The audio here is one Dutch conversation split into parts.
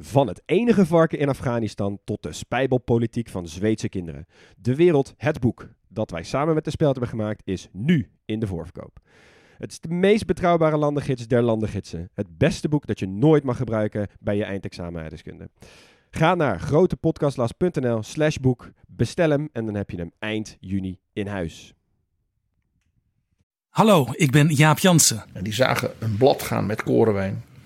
Van het enige varken in Afghanistan tot de spijbelpolitiek van Zweedse kinderen. De Wereld, het boek dat wij samen met de Speld hebben gemaakt, is nu in de voorverkoop. Het is de meest betrouwbare landengids der landengidsen. Het beste boek dat je nooit mag gebruiken bij je eindexamen aardrijkskunde. Ga naar grotepodcastlas.nl slash boek, bestel hem en dan heb je hem eind juni in huis. Hallo, ik ben Jaap Jansen En die zagen een blad gaan met korenwijn.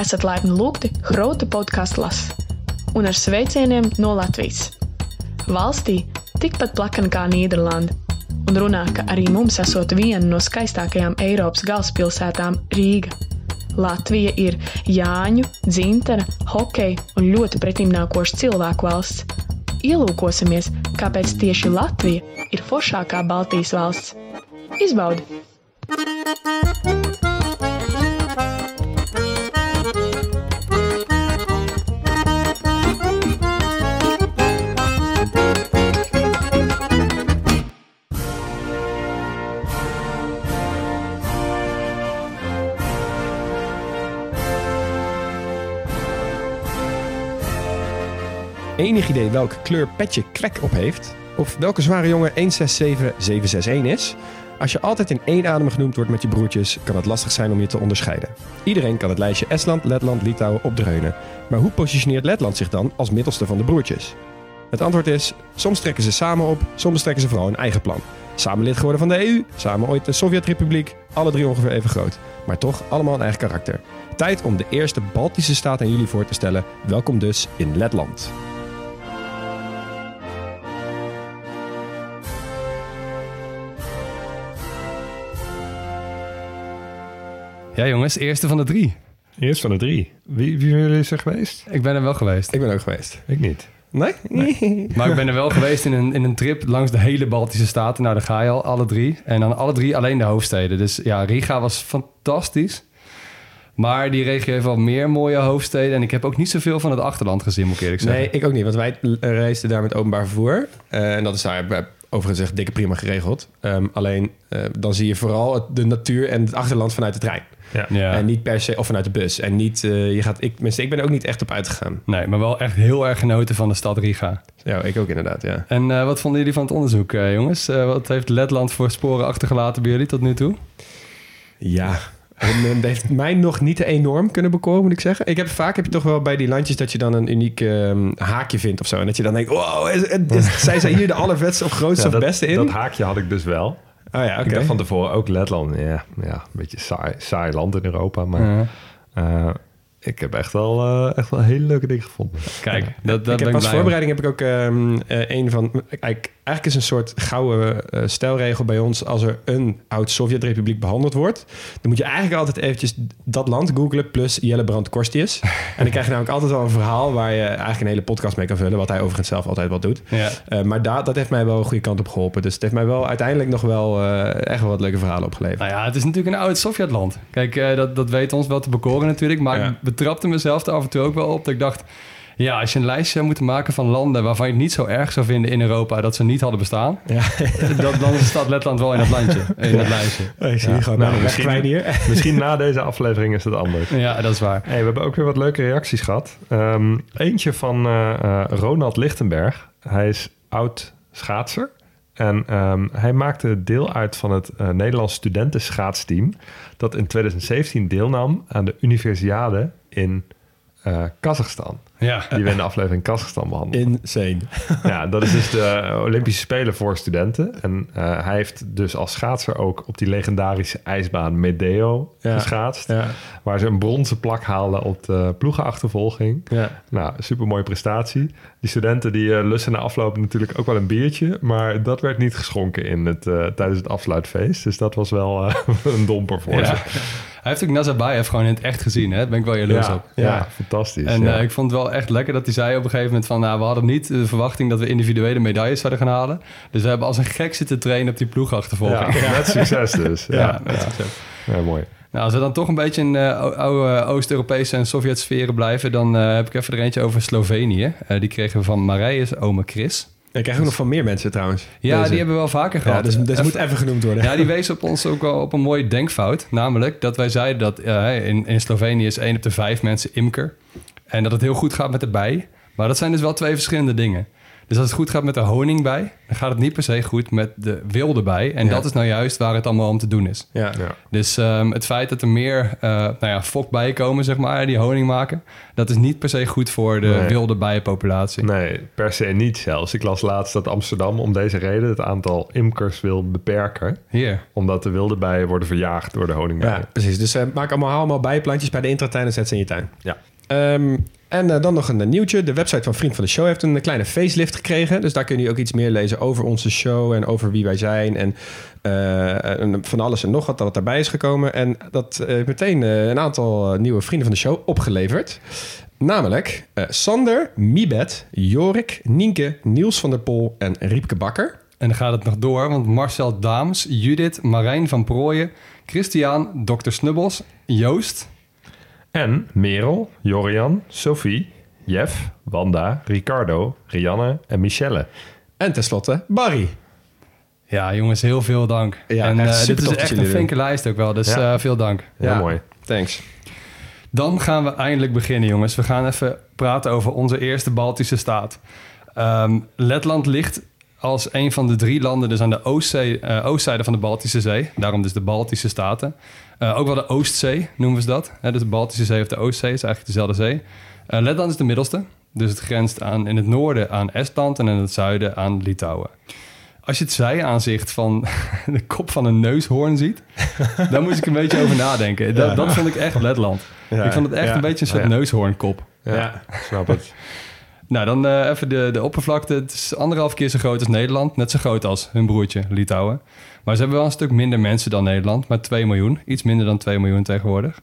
Esat laipni lūgti Grota podkāstu las. Un ar sveicieniem no Latvijas. Valstī tikpat plakana kā Nīderlanda. Un runā, ka arī mums esot viena no skaistākajām Eiropas galvaspilsētām - Rīga. Latvija ir Jāņu, dzintara, hokeja un ļoti pretimnākoša cilvēku valsts. Ielūkosimies, kāpēc tieši Latvija ir foršākā Baltijas valsts. Izbaudi! Enig idee welke kleur Petje Kwek op heeft? Of welke zware jongen 167761 is? Als je altijd in één adem genoemd wordt met je broertjes, kan het lastig zijn om je te onderscheiden. Iedereen kan het lijstje Estland, Letland, Litouwen opdreunen. Maar hoe positioneert Letland zich dan als middelste van de broertjes? Het antwoord is, soms trekken ze samen op, soms trekken ze vooral een eigen plan. Samen lid geworden van de EU, samen ooit de Sovjetrepubliek, alle drie ongeveer even groot. Maar toch allemaal een eigen karakter. Tijd om de eerste Baltische staat aan jullie voor te stellen. Welkom dus in Letland. Ja, jongens, eerste van de drie. Eerst van de drie. Wie, wie van jullie is er geweest? Ik ben er wel geweest. Ik ben ook geweest. Ik niet. Nee? Maar ik ben er wel geweest in een, in een trip langs de hele Baltische Staten. Nou, daar ga je al, alle drie. En dan alle drie alleen de hoofdsteden. Dus ja, Riga was fantastisch. Maar die regio heeft wel meer mooie hoofdsteden. En ik heb ook niet zoveel van het achterland gezien, moet ik eerlijk zeggen. Nee, ik ook niet. Want wij reisden daar met openbaar vervoer. Eh, en dat is daar eh, overigens echt dikke prima geregeld. Ehm, alleen eh, dan zie je vooral het- de natuur en het achterland vanuit de trein. Ja. Ja. En niet per se, of vanuit de bus. En niet, eh, je gaat, ik, tenminste, ik ben er ook niet echt op uitgegaan. Nee, maar wel echt heel erg genoten van de stad Riga. Ja, ik ook inderdaad, ja. En eh, wat vonden jullie van het onderzoek, eh, jongens? Eh, wat heeft Letland voor sporen achtergelaten bij jullie tot nu toe? Ja, en, dat heeft mij nog niet enorm kunnen bekomen, moet ik zeggen. Ik heb vaak heb je toch wel bij die landjes dat je dan een uniek ehm, haakje vindt of zo. En dat je dan denkt, wow, is, is- zijn zij hier de allervetste of grootste Ja, of dat, beste in? dat haakje had ik dus wel. Oh ja, oké. Ik dacht van tevoren ook Letland. Ja, ja een beetje saai, saai land in Europa. Maar Ja. eh, ik heb echt wel, eh, echt wel hele leuke dingen gevonden. Kijk, dat, dat ik ben heb ik als blij om. voorbereiding heb ik ook ehm, eh, een van. Eigenlijk, eigenlijk is een soort gouden eh, stelregel bij ons. Als er een oud Sovjet-republiek behandeld wordt, dan moet je eigenlijk altijd eventjes dat land googlen plus Jellebrand Korstius. en dan krijg je namelijk altijd wel een verhaal waar je eigenlijk een hele podcast mee kan vullen. Wat hij overigens zelf altijd wel doet. Ja. Eh, maar daar dat heeft mij wel een goede kant op geholpen. Dus het heeft mij wel uiteindelijk nog wel eh, echt wel wat leuke verhalen opgeleverd. Nou ja, het is natuurlijk een oud Sovjetland. Kijk, dat, dat weet ons wel te bekoren natuurlijk. Maar Ja. ik betrapte mezelf er af en toe ook wel op dat ik dacht... Ja, als je een lijstje zou moeten maken van landen waarvan je het niet zo erg zou vinden in Europa dat ze niet hadden bestaan, Ja. dat, dan staat Letland wel in dat landje, in dat lijstje. ik zie je gewoon Nou, nou, misschien- hier. Misschien na deze aflevering is het anders. Ja, dat is waar. Hey, we hebben ook weer wat leuke reacties gehad. Ehm, eentje van eh, eh, Ronald Lichtenberg. Hij is oud schaatser. En ehm, hij maakte deel uit van het eh, Nederlands studentenschaatsteam... dat in 2017 deelnam aan de Universiade in eh Kazachstan. Ja. Die we in de aflevering Kazachstan behandelen. Insane. Ja, dat is dus de Olympische Spelen voor studenten. En eh, hij heeft dus als schaatser ook op die legendarische ijsbaan Medeo Ja. geschaatst. Ja. Waar ze een bronzen plak haalden op de ploegenachtervolging. Ja. Nou, super mooie prestatie. Die studenten die eh, lussen na afloop natuurlijk ook wel een biertje. Maar dat werd niet geschonken in het, eh, tijdens het afsluitfeest. Dus dat was wel eh, een domper voor Ja. ze. Hij heeft ook Nazarbayev gewoon in het echt gezien. Hè? Daar ben ik wel jaloers ja, op. ja, Ja. fantastisch. En ja. eh, ik vond het wel echt lekker dat hij zei op een gegeven moment van... Nou, we hadden niet de verwachting dat we individuele medailles zouden gaan halen. Dus we hebben als een gek zitten trainen op die ploegachtervolging. ja, met succes dus. Ja, Ja, met succes. Ja, mooi. Nou, als we dan toch een beetje in eh, ou- oude Oost-Europese en Sovjet-sferen blijven... dan eh, heb ik even er eentje over Slovenië. Eh, die kregen we van Marije's ome Chris. Ik krijg ook nog van meer mensen trouwens. Ja, Deze. die hebben we wel vaker gehad. Ja, dus Even- moet even genoemd worden. Ja, die wees op ons ook wel op een mooie denkfout. Namelijk dat wij zeiden dat eh, in, in Slovenië is één op de vijf mensen imker. En dat het heel goed gaat met de bij. Maar dat zijn dus wel twee verschillende dingen. Dus als het goed gaat met de honingbij, dan gaat het niet per se goed met de wilde bij. En Ja. dat is nou juist waar het allemaal om te doen is. Ja. Ja. Dus ehm, het feit dat er meer uh, nou ja, fokbijen komen, zeg maar, die honing maken... dat is niet per se goed voor de Nee. wilde bijenpopulatie. Nee, per se niet zelfs. Ik las laatst dat Amsterdam om deze reden het aantal imkers wil beperken. Hier. Omdat de wilde bijen worden verjaagd door de honingbijen. Ja, precies. Dus eh, maak allemaal, haal allemaal bijplantjes bij de intratuin en zet ze in je tuin. Ja. Ehm, en eh, dan nog een eh, nieuwtje. De website van Vriend van de Show heeft een kleine facelift gekregen. Dus daar kun je ook iets meer lezen over onze show en over wie wij zijn. En eh, van alles en nog wat dat daarbij is gekomen. En dat eh, heeft meteen eh, een aantal eh, nieuwe vrienden van de show opgeleverd. Namelijk eh, Sander, Mibet, Jorik, Nienke, Niels van der Pol en Riepke Bakker. En dan gaat het nog door, want Marcel Daams, Judith, Marijn van Prooijen... Christian, Dr. Snubbels, Joost... En Merel, Jorian, Sophie, Jeff, Wanda, Ricardo, Rianne en Michelle. En tenslotte Barry. Ja, jongens, heel veel dank. Ja, en echt eh, dit is echt een flinke lijst ook wel, dus Ja. eh, veel dank. Heel Ja. mooi. Thanks. Dan gaan we eindelijk beginnen, jongens. We gaan even praten over onze eerste Baltische staat. Ehm, Letland ligt als een van de drie landen dus aan de oostzee, eh, oostzijde van de Baltische Zee. Daarom dus de Baltische Staten. Eh, ook wel de Oostzee noemen ze dat. Hè, dus de Baltische Zee of de Oostzee is eigenlijk dezelfde zee. Eh, Letland is de middelste. Dus het grenst aan, in het noorden aan Estland en in het zuiden aan Litouwen. Als je het zijaanzicht van de kop van een neushoorn ziet, dan moest ik een beetje over nadenken. Dat, dat vond ik echt Letland. Ja. Ik vond het echt Ja. een beetje een soort Ja. neushoornkop. Ja, Ja. snap het. Nou, dan eh, even de, de oppervlakte. Het is anderhalf keer zo groot als Nederland. Net zo groot als hun broertje Litouwen. Maar ze hebben wel een stuk minder mensen dan Nederland. Maar 2 miljoen. Iets minder dan 2 miljoen tegenwoordig.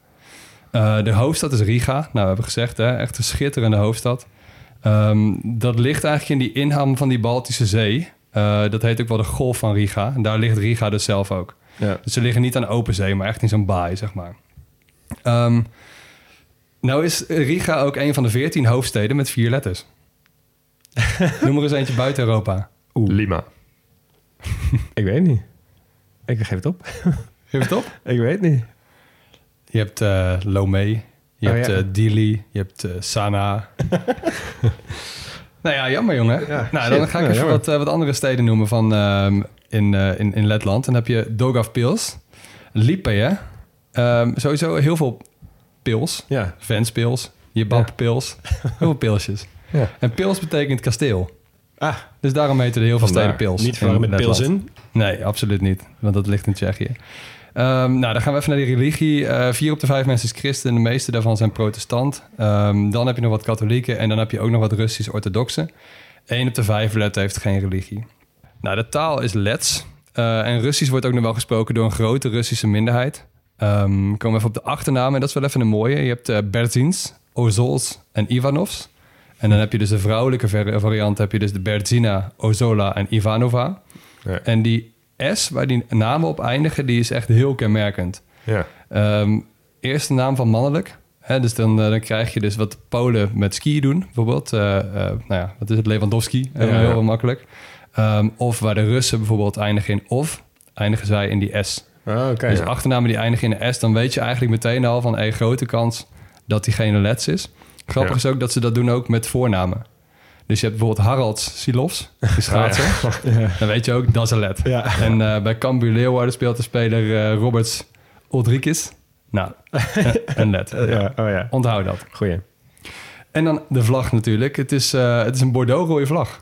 Eh, de hoofdstad is Riga. Nou, we hebben gezegd, hè, echt een schitterende hoofdstad. Ehm, dat ligt eigenlijk in die inham van die Baltische Zee. Eh, dat heet ook wel de Golf van Riga. En daar ligt Riga dus zelf ook. Ja. Dus ze liggen niet aan open zee, maar echt in zo'n baai, zeg maar. Ehm, nou is Riga ook een van de veertien hoofdsteden met vier letters. Noem er eens eentje buiten Europa. Lima. Ik weet niet. Ik geef het op. Geef het op. Ik weet niet. Je hebt eh Lomé, je Oh, hebt ja. eh, Dili, je hebt eh, Sana. nou ja, jammer jongen. Ja, nou, shit. dan ga ik Ja, even wat, eh, wat andere steden noemen van, ehm, in, eh, in, in Letland. Dan heb je Daugavpils, Lipeje. Ehm sowieso heel veel pils. Ja. Venspils, Jebappils. Heel veel pilsjes. Ja. En pils betekent kasteel. Ah, Dus daarom heten er heel veel steden pils. niet verwarren in met Letland. Pilsen. Nee, absoluut niet. Want dat ligt in Tsjechië. Ehm, nou, dan gaan we even naar die religie. Eh, vier op de vijf mensen is christen. De meeste daarvan zijn protestant. Ehm, dan heb je nog wat katholieken. En dan heb je ook nog wat Russisch-orthodoxen. Eén op de vijf Letten heeft geen religie. Nou, de taal is Lets. Eh, en Russisch wordt ook nog wel gesproken door een grote Russische minderheid. Ehm komen we even op de achternamen. En dat is wel even een mooie. Je hebt eh Berzins, Ozols en Ivanovs. En dan heb je dus de vrouwelijke variant. Heb je dus de Berzina, Ozola en Ivanova. Ja. En die S, waar die namen op eindigen, die is echt heel kenmerkend. Ja. Ehm, eerste naam van mannelijk. Hè, dus dan, eh, dan krijg je dus wat Polen met skiën doen, bijvoorbeeld. Eh, eh, nou ja, wat is het? Lewandowski, eh, Ja. heel makkelijk. Ehm, of waar de Russen bijvoorbeeld eindigen in of, eindigen zij in die S. Oh, oké. dus ja. achternamen die eindigen in een S, dan weet je eigenlijk meteen al van... een grote kans dat diegene Lets is. Grappig is ook dat ze dat doen ook met voornamen. Dus je hebt bijvoorbeeld Harald Silovs, die schaatser. Dan weet je ook, dat is een Let. Ja. En eh, bij Cambuur Leeuwarden speelt de speler eh, Roberts Odrikis. Nou, eh, een Let. Ja, oh ja. Onthoud dat. Goeie. En dan de vlag natuurlijk. Het is, het is een Bordeaux-rode vlag.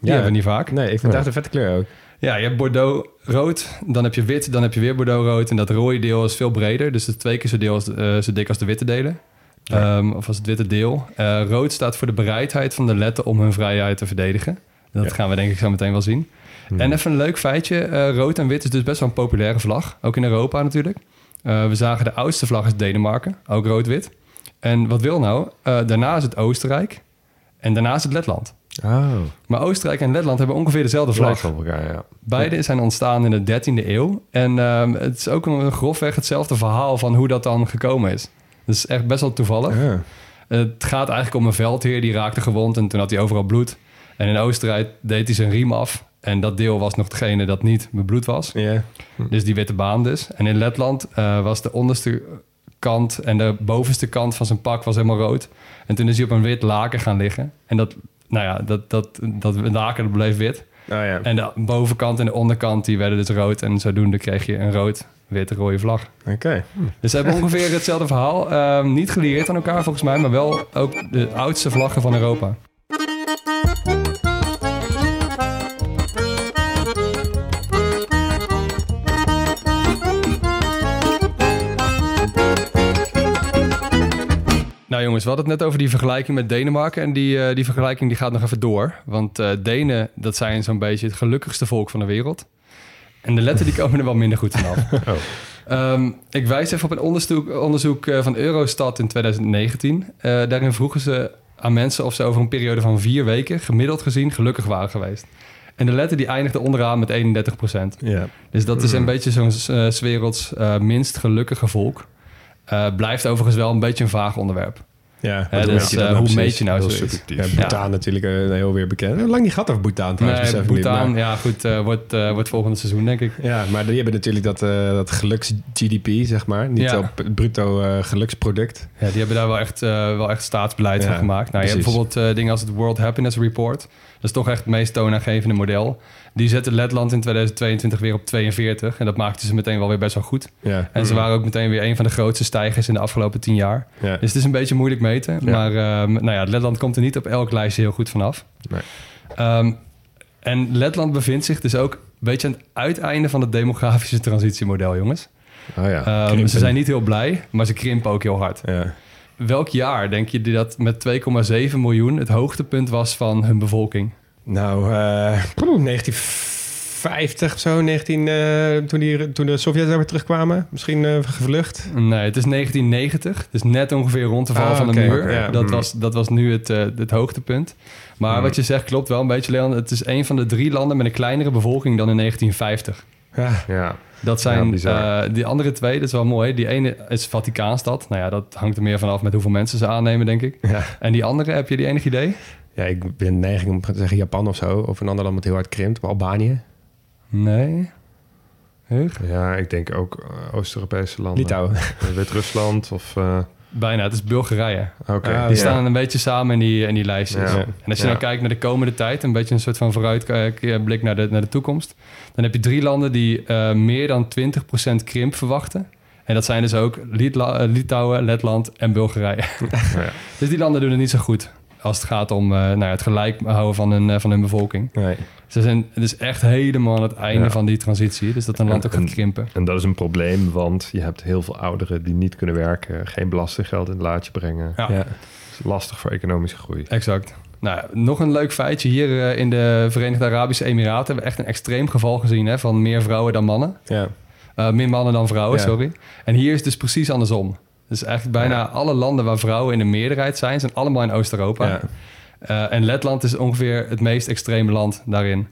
Die hebben we niet vaak. Nee, ik vind het echt een vette kleur ook. Ja, je hebt Bordeaux-rood, dan heb je wit, dan heb je weer Bordeaux-rood. En dat rode deel is veel breder. Dus het is twee keer zo, deel als, zo dik als de witte delen. Ehm, of als het witte deel. Eh, rood staat voor de bereidheid van de letten om hun vrijheid te verdedigen. Dat Ja. gaan we denk ik zo meteen wel zien. En even een leuk feitje. eh, rood en wit is dus best wel een populaire vlag. Ook in Europa natuurlijk. Eh, we zagen de oudste vlag is Denemarken, ook rood-wit. En wat wil nou? Daarna is het Oostenrijk en daarna is het Letland. Oh, Maar Oostenrijk en Letland hebben ongeveer dezelfde vlag. vlag op elkaar, ja. Beide zijn ontstaan in de 13e eeuw. En ehm, het is ook een grofweg hetzelfde verhaal van hoe dat dan gekomen is. Dat is echt best wel toevallig. Ja. Het gaat eigenlijk om een veldheer die raakte gewond en toen had hij overal bloed. En in Oostenrijk deed hij zijn riem af. En dat deel was nog degene dat niet bebloed was. Ja. Dus die witte baan dus. En in Letland eh, was de onderste kant en de bovenste kant van zijn pak was helemaal rood. En toen is hij op een wit laken gaan liggen. En dat, nou ja, dat, dat, dat laken dat bleef wit. Oh ja. En de bovenkant en de onderkant die werden dus rood. En zodoende kreeg je een rood, wit, rode vlag. Oké. Dus ze hebben ongeveer hetzelfde verhaal. Ehm, niet gelieerd aan elkaar volgens mij, maar wel ook de oudste vlaggen van Europa. Nou jongens, we hadden het net over die vergelijking met Denemarken. En die, eh, die vergelijking die gaat nog even door. Want eh, Denen, dat zijn zo'n beetje het gelukkigste volk van de wereld. En de letten die komen er wel minder goed vanaf. Ehm, ik wijs even op een onderzoek, onderzoek eh, van Eurostat in 2019. Eh, daarin vroegen ze aan mensen of ze over een periode van vier weken... gemiddeld gezien gelukkig waren geweest. En de letter die eindigde onderaan met 31 procent. Dus dat is een beetje zo'n 's werelds minst gelukkige volk. Eh, blijft overigens wel een beetje een vaag onderwerp. Ja, wat dus, eh, nou hoe meet je nou Heel zoiets? Ja, Bhutan natuurlijk eh, heel weer bekend. Lang niet gehad over Bhutan trouwens. Nee, Bhutan, maar- ja goed, eh, wordt, eh, wordt volgende seizoen denk ik. Ja, maar die hebben natuurlijk dat, eh, dat geluks-GDP, zeg maar. Niet Ja. op het bruto eh, geluksproduct. Ja, die hebben daar wel echt, eh, wel echt staatsbeleid van gemaakt. Nou, je hebt bijvoorbeeld eh, dingen als het World Happiness Report. Dat is toch echt het meest toonaangevende model. Die zetten Letland in 2022 weer op 42. En dat maakten ze meteen wel weer best wel goed. Ja. En ze waren ook meteen weer een van de grootste stijgers in de afgelopen 10 jaar. Ja. Dus het is een beetje moeilijk meten. Maar ehm, nou ja, Letland komt er niet op elk lijstje heel goed vanaf. Nee. Ehm, en Letland bevindt zich dus ook een beetje aan het uiteinde van het demografische transitiemodel, jongens. Oh ja. Ehm, ze zijn niet heel blij, maar ze krimpen ook heel hard. Ja. Welk jaar denk je dat met 2,7 miljoen het hoogtepunt was van hun bevolking? Nou, eh, poeh, 1950 of zo, 19, eh, toen, die, toen de Sovjets daar weer terugkwamen. Misschien eh, gevlucht. Nee, het is 1990. Dus net ongeveer rond de val Ah, van de muur. ja. dat, Mm. was, dat was nu het, eh, het hoogtepunt. Maar Mm. wat je zegt klopt wel een beetje, Leon. Het is een van de drie landen met een kleinere bevolking dan in 1950. Ja. Ja, Dat zijn eh, die andere twee, dat is wel mooi. Die ene is Vaticaanstad. Nou ja, dat hangt er meer vanaf met hoeveel mensen ze aannemen, denk ik. Ja. En die andere, heb je die enig idee? Ja, ik ben neiging om te zeggen Japan of zo. Of een ander land dat heel hard krimpt. Of Albanië. Nee. Hug? ja ik denk ook eh, Oost-Europese landen. Litouwen. Eh, Wit-Rusland of... eh, Bijna, het is Bulgarije. Oké, Ah, Die Ja. staan een beetje samen in die, in die lijstjes. Ja. En als je Ja. nou kijkt naar de komende tijd, een beetje een soort van vooruitblik naar de, naar de toekomst, dan heb je drie landen die eh, meer dan 20% krimp verwachten. En dat zijn dus ook Litla- Litouwen, Letland en Bulgarije. ja. dus die landen doen het niet zo goed als het gaat om eh, nou ja, het gelijk houden van hun, eh, van hun bevolking. Nee. Ze zijn het is echt helemaal aan het einde Ja. van die transitie. Dus dat een land ook gaat krimpen. En dat is een probleem, want je hebt heel veel ouderen die niet kunnen werken, geen belastinggeld in het laadje brengen. Ja. Ja. Het is lastig voor economische groei. Exact. Nou, nog een leuk feitje. Hier eh, in de Verenigde Arabische Emiraten hebben we echt een extreem geval gezien hè, van meer vrouwen dan mannen. Ja. Eh, meer mannen dan vrouwen, Ja. sorry. En hier is het dus precies andersom. Dus eigenlijk bijna alle landen waar vrouwen in de meerderheid zijn, zijn allemaal in Oost-Europa. Ja. Eh, en Letland is ongeveer het meest extreme land daarin.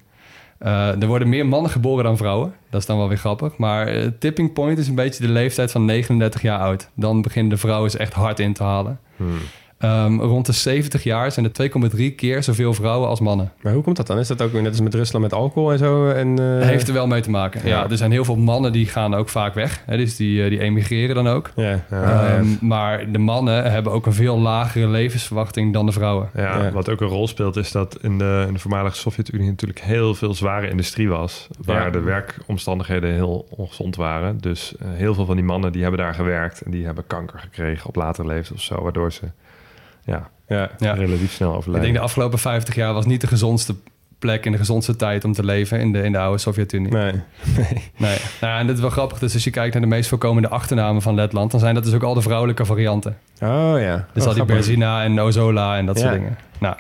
Eh, er worden meer mannen geboren dan vrouwen. Dat is dan wel weer grappig. Maar eh, tipping point is een beetje de leeftijd van 39 jaar oud. Dan beginnen de vrouwen ze echt hard in te halen. Hmm. Ehm, rond de 70 jaar zijn er 2,3 keer zoveel vrouwen als mannen. Maar hoe komt dat dan? Is dat ook weer net als met Rusland met alcohol en zo? En, eh, Heeft er wel mee te maken. Ja. Ja. er zijn heel veel mannen die gaan ook vaak weg. Hè, dus die, eh, die emigreren dan ook. Ja. Ja. Ehm, maar de mannen hebben ook een veel lagere levensverwachting dan de vrouwen. Ja, Ja. wat ook een rol speelt is dat in de, in de voormalige Sovjet-Unie natuurlijk heel veel zware industrie was. Waar Ja. de werkomstandigheden heel ongezond waren. Dus eh, heel veel van die mannen die hebben daar gewerkt. En die hebben kanker gekregen op latere leeftijd of zo. Waardoor ze ja, Ja. Ja. relatief snel Ik overlijden. denk de afgelopen 50 jaar was niet de gezondste plek en de gezondste tijd om te leven in de, in de oude Sovjet-Unie. Nee. Nee. Nou ja, en dit is wel grappig. Dus als je kijkt naar de meest voorkomende achternamen van Letland, dan zijn dat dus ook al de vrouwelijke varianten. Oh ja. Dus Oh, al die grappig. Berzina en Ozola en dat Ja. soort dingen. Nou,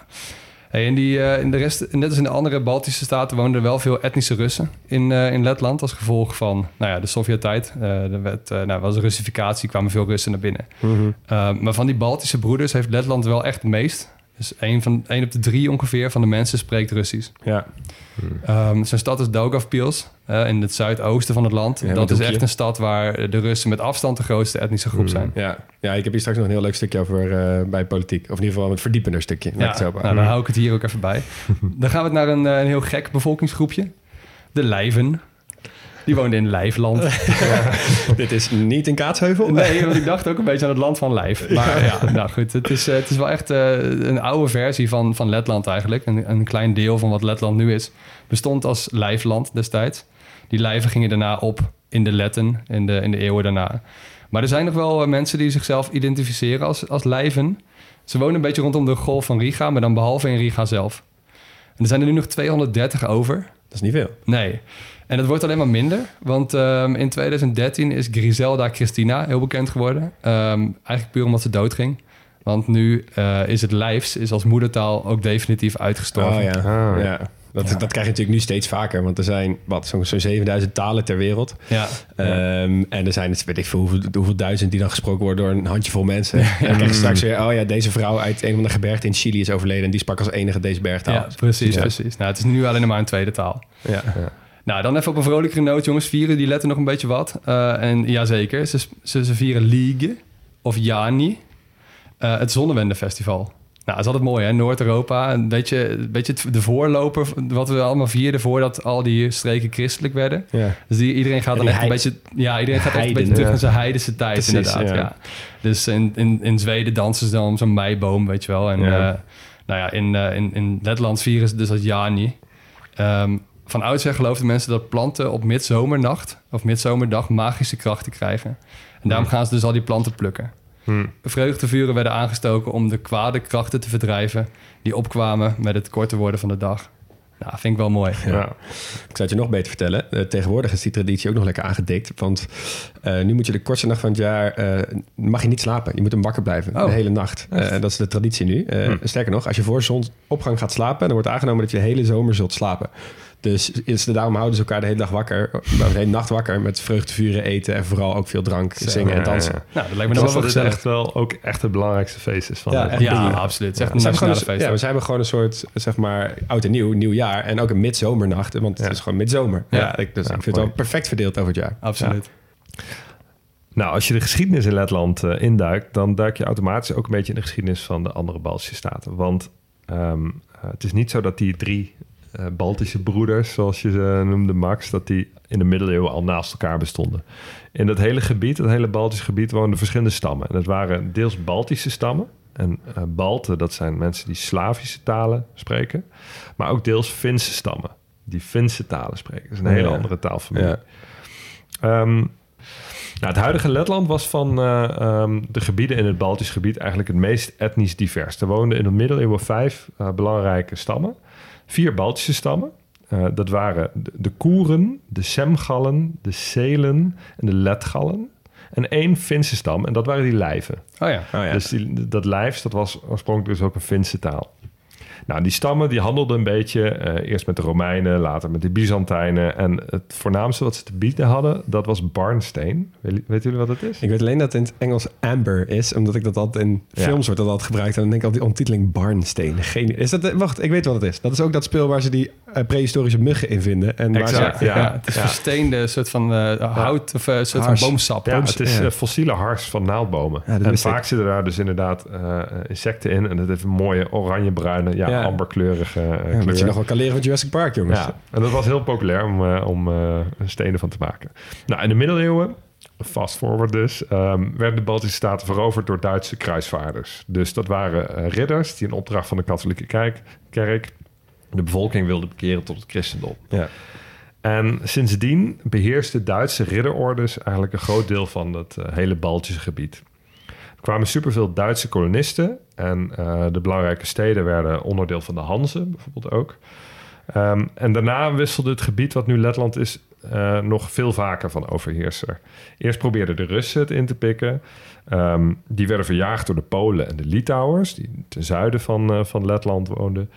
Hey, en die, eh, in de rest, net als in de andere Baltische staten woonden er wel veel etnische Russen in, eh, in Letland als gevolg van nou ja, de Sovjet-tijd. Eh er werd, nou, was Russificatie, kwamen veel Russen naar binnen. Eh, maar van die Baltische broeders heeft Letland wel echt het meest. Dus één, van, één op de drie ongeveer van de mensen spreekt Russisch. Ja. Ehm, zijn stad is Daugavpils, eh, in het zuidoosten van het land. Ja, dat is echt een stad waar de Russen met afstand de grootste etnische groep zijn. Ja. ja, ik heb hier straks nog een heel leuk stukje over eh, bij politiek. Of in ieder geval een verdiepender stukje. Ja, het zo nou, dan hou ik het hier ook even bij. dan gaan we naar een, eh, een heel gek bevolkingsgroepje. De Lijven. Die woonden in Lijfland. Dit is niet een kaatsheuvel. Nee, want ik dacht ook een beetje aan het land van Lijf. Maar ja, nou goed. Het is, eh, het is wel echt eh, een oude versie van, van Letland eigenlijk. Een, een klein deel van wat Letland nu is. Bestond als Lijfland destijds. Die lijven gingen daarna op in de Letten in de, in de eeuwen daarna. Maar er zijn nog wel eh, mensen die zichzelf identificeren als, als lijven. Ze wonen een beetje rondom de golf van Riga, maar dan behalve in Riga zelf. En er zijn er nu nog 230 over. Dat is niet veel. Nee. En het wordt alleen maar minder. Want ehm, in 2013 is Griselda Christina heel bekend geworden. Ehm, eigenlijk puur omdat ze doodging. Want nu eh, is het Lijfs is als moedertaal ook definitief uitgestorven. Oh ja. Ah, ja. Dat, dat krijg je natuurlijk nu steeds vaker. Want er zijn wat, zo'n zo'n 7000 talen ter wereld. Ja. Ehm, en er zijn, het weet ik veel, hoeveel, hoeveel duizend die dan gesproken worden door een handjevol mensen. En dan krijg je straks weer, oh ja, deze vrouw uit een van de gebergten in Chili is overleden. En die sprak als enige deze bergtaal. Ja, precies, precies. Nou, het is nu alleen nog maar een tweede taal. Ja. Nou, dan even op een vrolijkere noot, jongens. Vieren die letten nog een beetje wat. Eh, en jazeker, ze, ze, ze vieren Ligue of Jani, eh, het Zonnewendefestival. Nou, dat is altijd mooi, hè? Noord-Europa. Een beetje, een beetje het- de voorloper, wat we allemaal vierden voordat al die streken christelijk werden. Ja. Dus die, iedereen gaat dan echt een beetje... Ja, iedereen gaat echt een beetje terug ja. naar zijn heidense tijd, Precies, inderdaad. ja. Ja. Dus in, in, in Zweden dansen ze dan om zo'n meiboom, weet je wel. En Ja. eh, nou ja, in, eh, in, in Letland vieren ze dus als Jani. Ehm, van oudsher geloofden mensen dat planten op midzomernacht of midzomerdag magische krachten krijgen. En daarom gaan ze dus al die planten plukken. Hm. Vreugdevuren werden aangestoken om de kwade krachten te verdrijven die opkwamen met het korter worden van de dag. Nou, vind ik wel mooi. Ja. Ik zou het je nog beter vertellen. Eh, tegenwoordig is die traditie ook nog lekker aangedikt. Want eh, nu moet je de kortste nacht van het jaar... eh, mag je niet slapen. Je moet hem wakker blijven. Oh. De hele nacht. Eh, dat is de traditie nu. Eh, Hm. Sterker nog, als je voor zonsopgang gaat slapen... dan wordt aangenomen dat je de hele zomer zult slapen. Dus is, daarom houden ze elkaar de hele dag wakker. De hele nacht wakker met vreugdevuren eten... en vooral ook veel drank, zingen en dansen. ja. Nou, dat lijkt me nog wel dat echt wel ook echt het belangrijkste feest is van Ja, het-. Ja, absoluut. Het is echt Ja, een ze hebben gewoon nationale een, feest. ja, maar ze hebben gewoon een soort, zeg maar, oud en nieuw, nieuw jaar. En ook een midzomernacht, want het Ja. is gewoon midzomer. Ja, Ja. ik, dus Ja, ik vind het wel perfect verdeeld over het jaar. Absoluut. Nou, als je de geschiedenis in Letland eh, induikt, dan duik je automatisch ook een beetje in de geschiedenis van de andere Baltische staten. Want ehm, eh, het is niet zo dat die drie eh, Baltische broeders, zoals je ze noemde, Max, dat die in de middeleeuwen al naast elkaar bestonden. In dat hele gebied, dat hele Baltische gebied, woonden verschillende stammen. En dat waren deels Baltische stammen. En eh, Balten, dat zijn mensen die Slavische talen spreken. Maar ook deels Finse stammen, die Finse talen spreken. Dat is een hele Ja. andere taalfamilie. Ja. Ehm, nou, het huidige Letland was van eh, ehm, de gebieden in het Baltisch gebied eigenlijk het meest etnisch divers. Er woonden in de middeleeuwen vijf belangrijke stammen. Vier Baltische stammen. Eh, dat waren de, de Koeren, de Semgallen, de Selen en de Letgallen. En één Finse stam, en dat waren die Lijven. Oh ja. Oh ja. Dus die, dat Lijfs, dat was oorspronkelijk dus ook een Finse taal. Nou, die stammen die handelden een beetje, eh, eerst met de Romeinen, later met de Byzantijnen. En het voornaamste wat ze te bieden hadden, dat was barnsteen. Weet, weten jullie wat het is? Ik weet alleen dat het in het Engels amber is, omdat ik dat altijd in Ja. films wordt dat altijd gebruikt. En dan denk ik al die ontiteling barnsteen. Geen, is dat, wacht, ik weet wat het is. Dat is ook dat speel waar ze die eh, prehistorische muggen in vinden. En waar Exact, ze, Ja, Ja. het is Ja. versteende soort van eh, hout of een soort Hars. van boomsap. Ja, het is ja. fossiele hars van naaldbomen. En ik. vaak zitten daar dus inderdaad eh, insecten in. En dat heeft een mooie oranje-bruine, ja, Ja. amberkleurige ja, wat je nog wel kan leren van Jurassic Park, jongens. Ja, en dat was heel populair om, eh, om eh, stenen van te maken. Nou, in de middeleeuwen, fast forward dus, ehm, werden de Baltische Staten veroverd door Duitse kruisvaarders. Dus dat waren ridders die in opdracht van de katholieke kerk, kerk de bevolking wilden bekeren tot het christendom. Ja. En sindsdien beheersten Duitse ridderordes eigenlijk een groot deel van het hele Baltische gebied. Er kwamen superveel Duitse kolonisten en eh, de belangrijke steden werden onderdeel van de Hanzen bijvoorbeeld ook. Ehm, en daarna wisselde het gebied wat nu Letland is eh, nog veel vaker van overheerser. Eerst probeerden de Russen het in te pikken. Ehm, die werden verjaagd door de Polen en de Litouwers, die ten zuiden van, eh, van Letland woonden.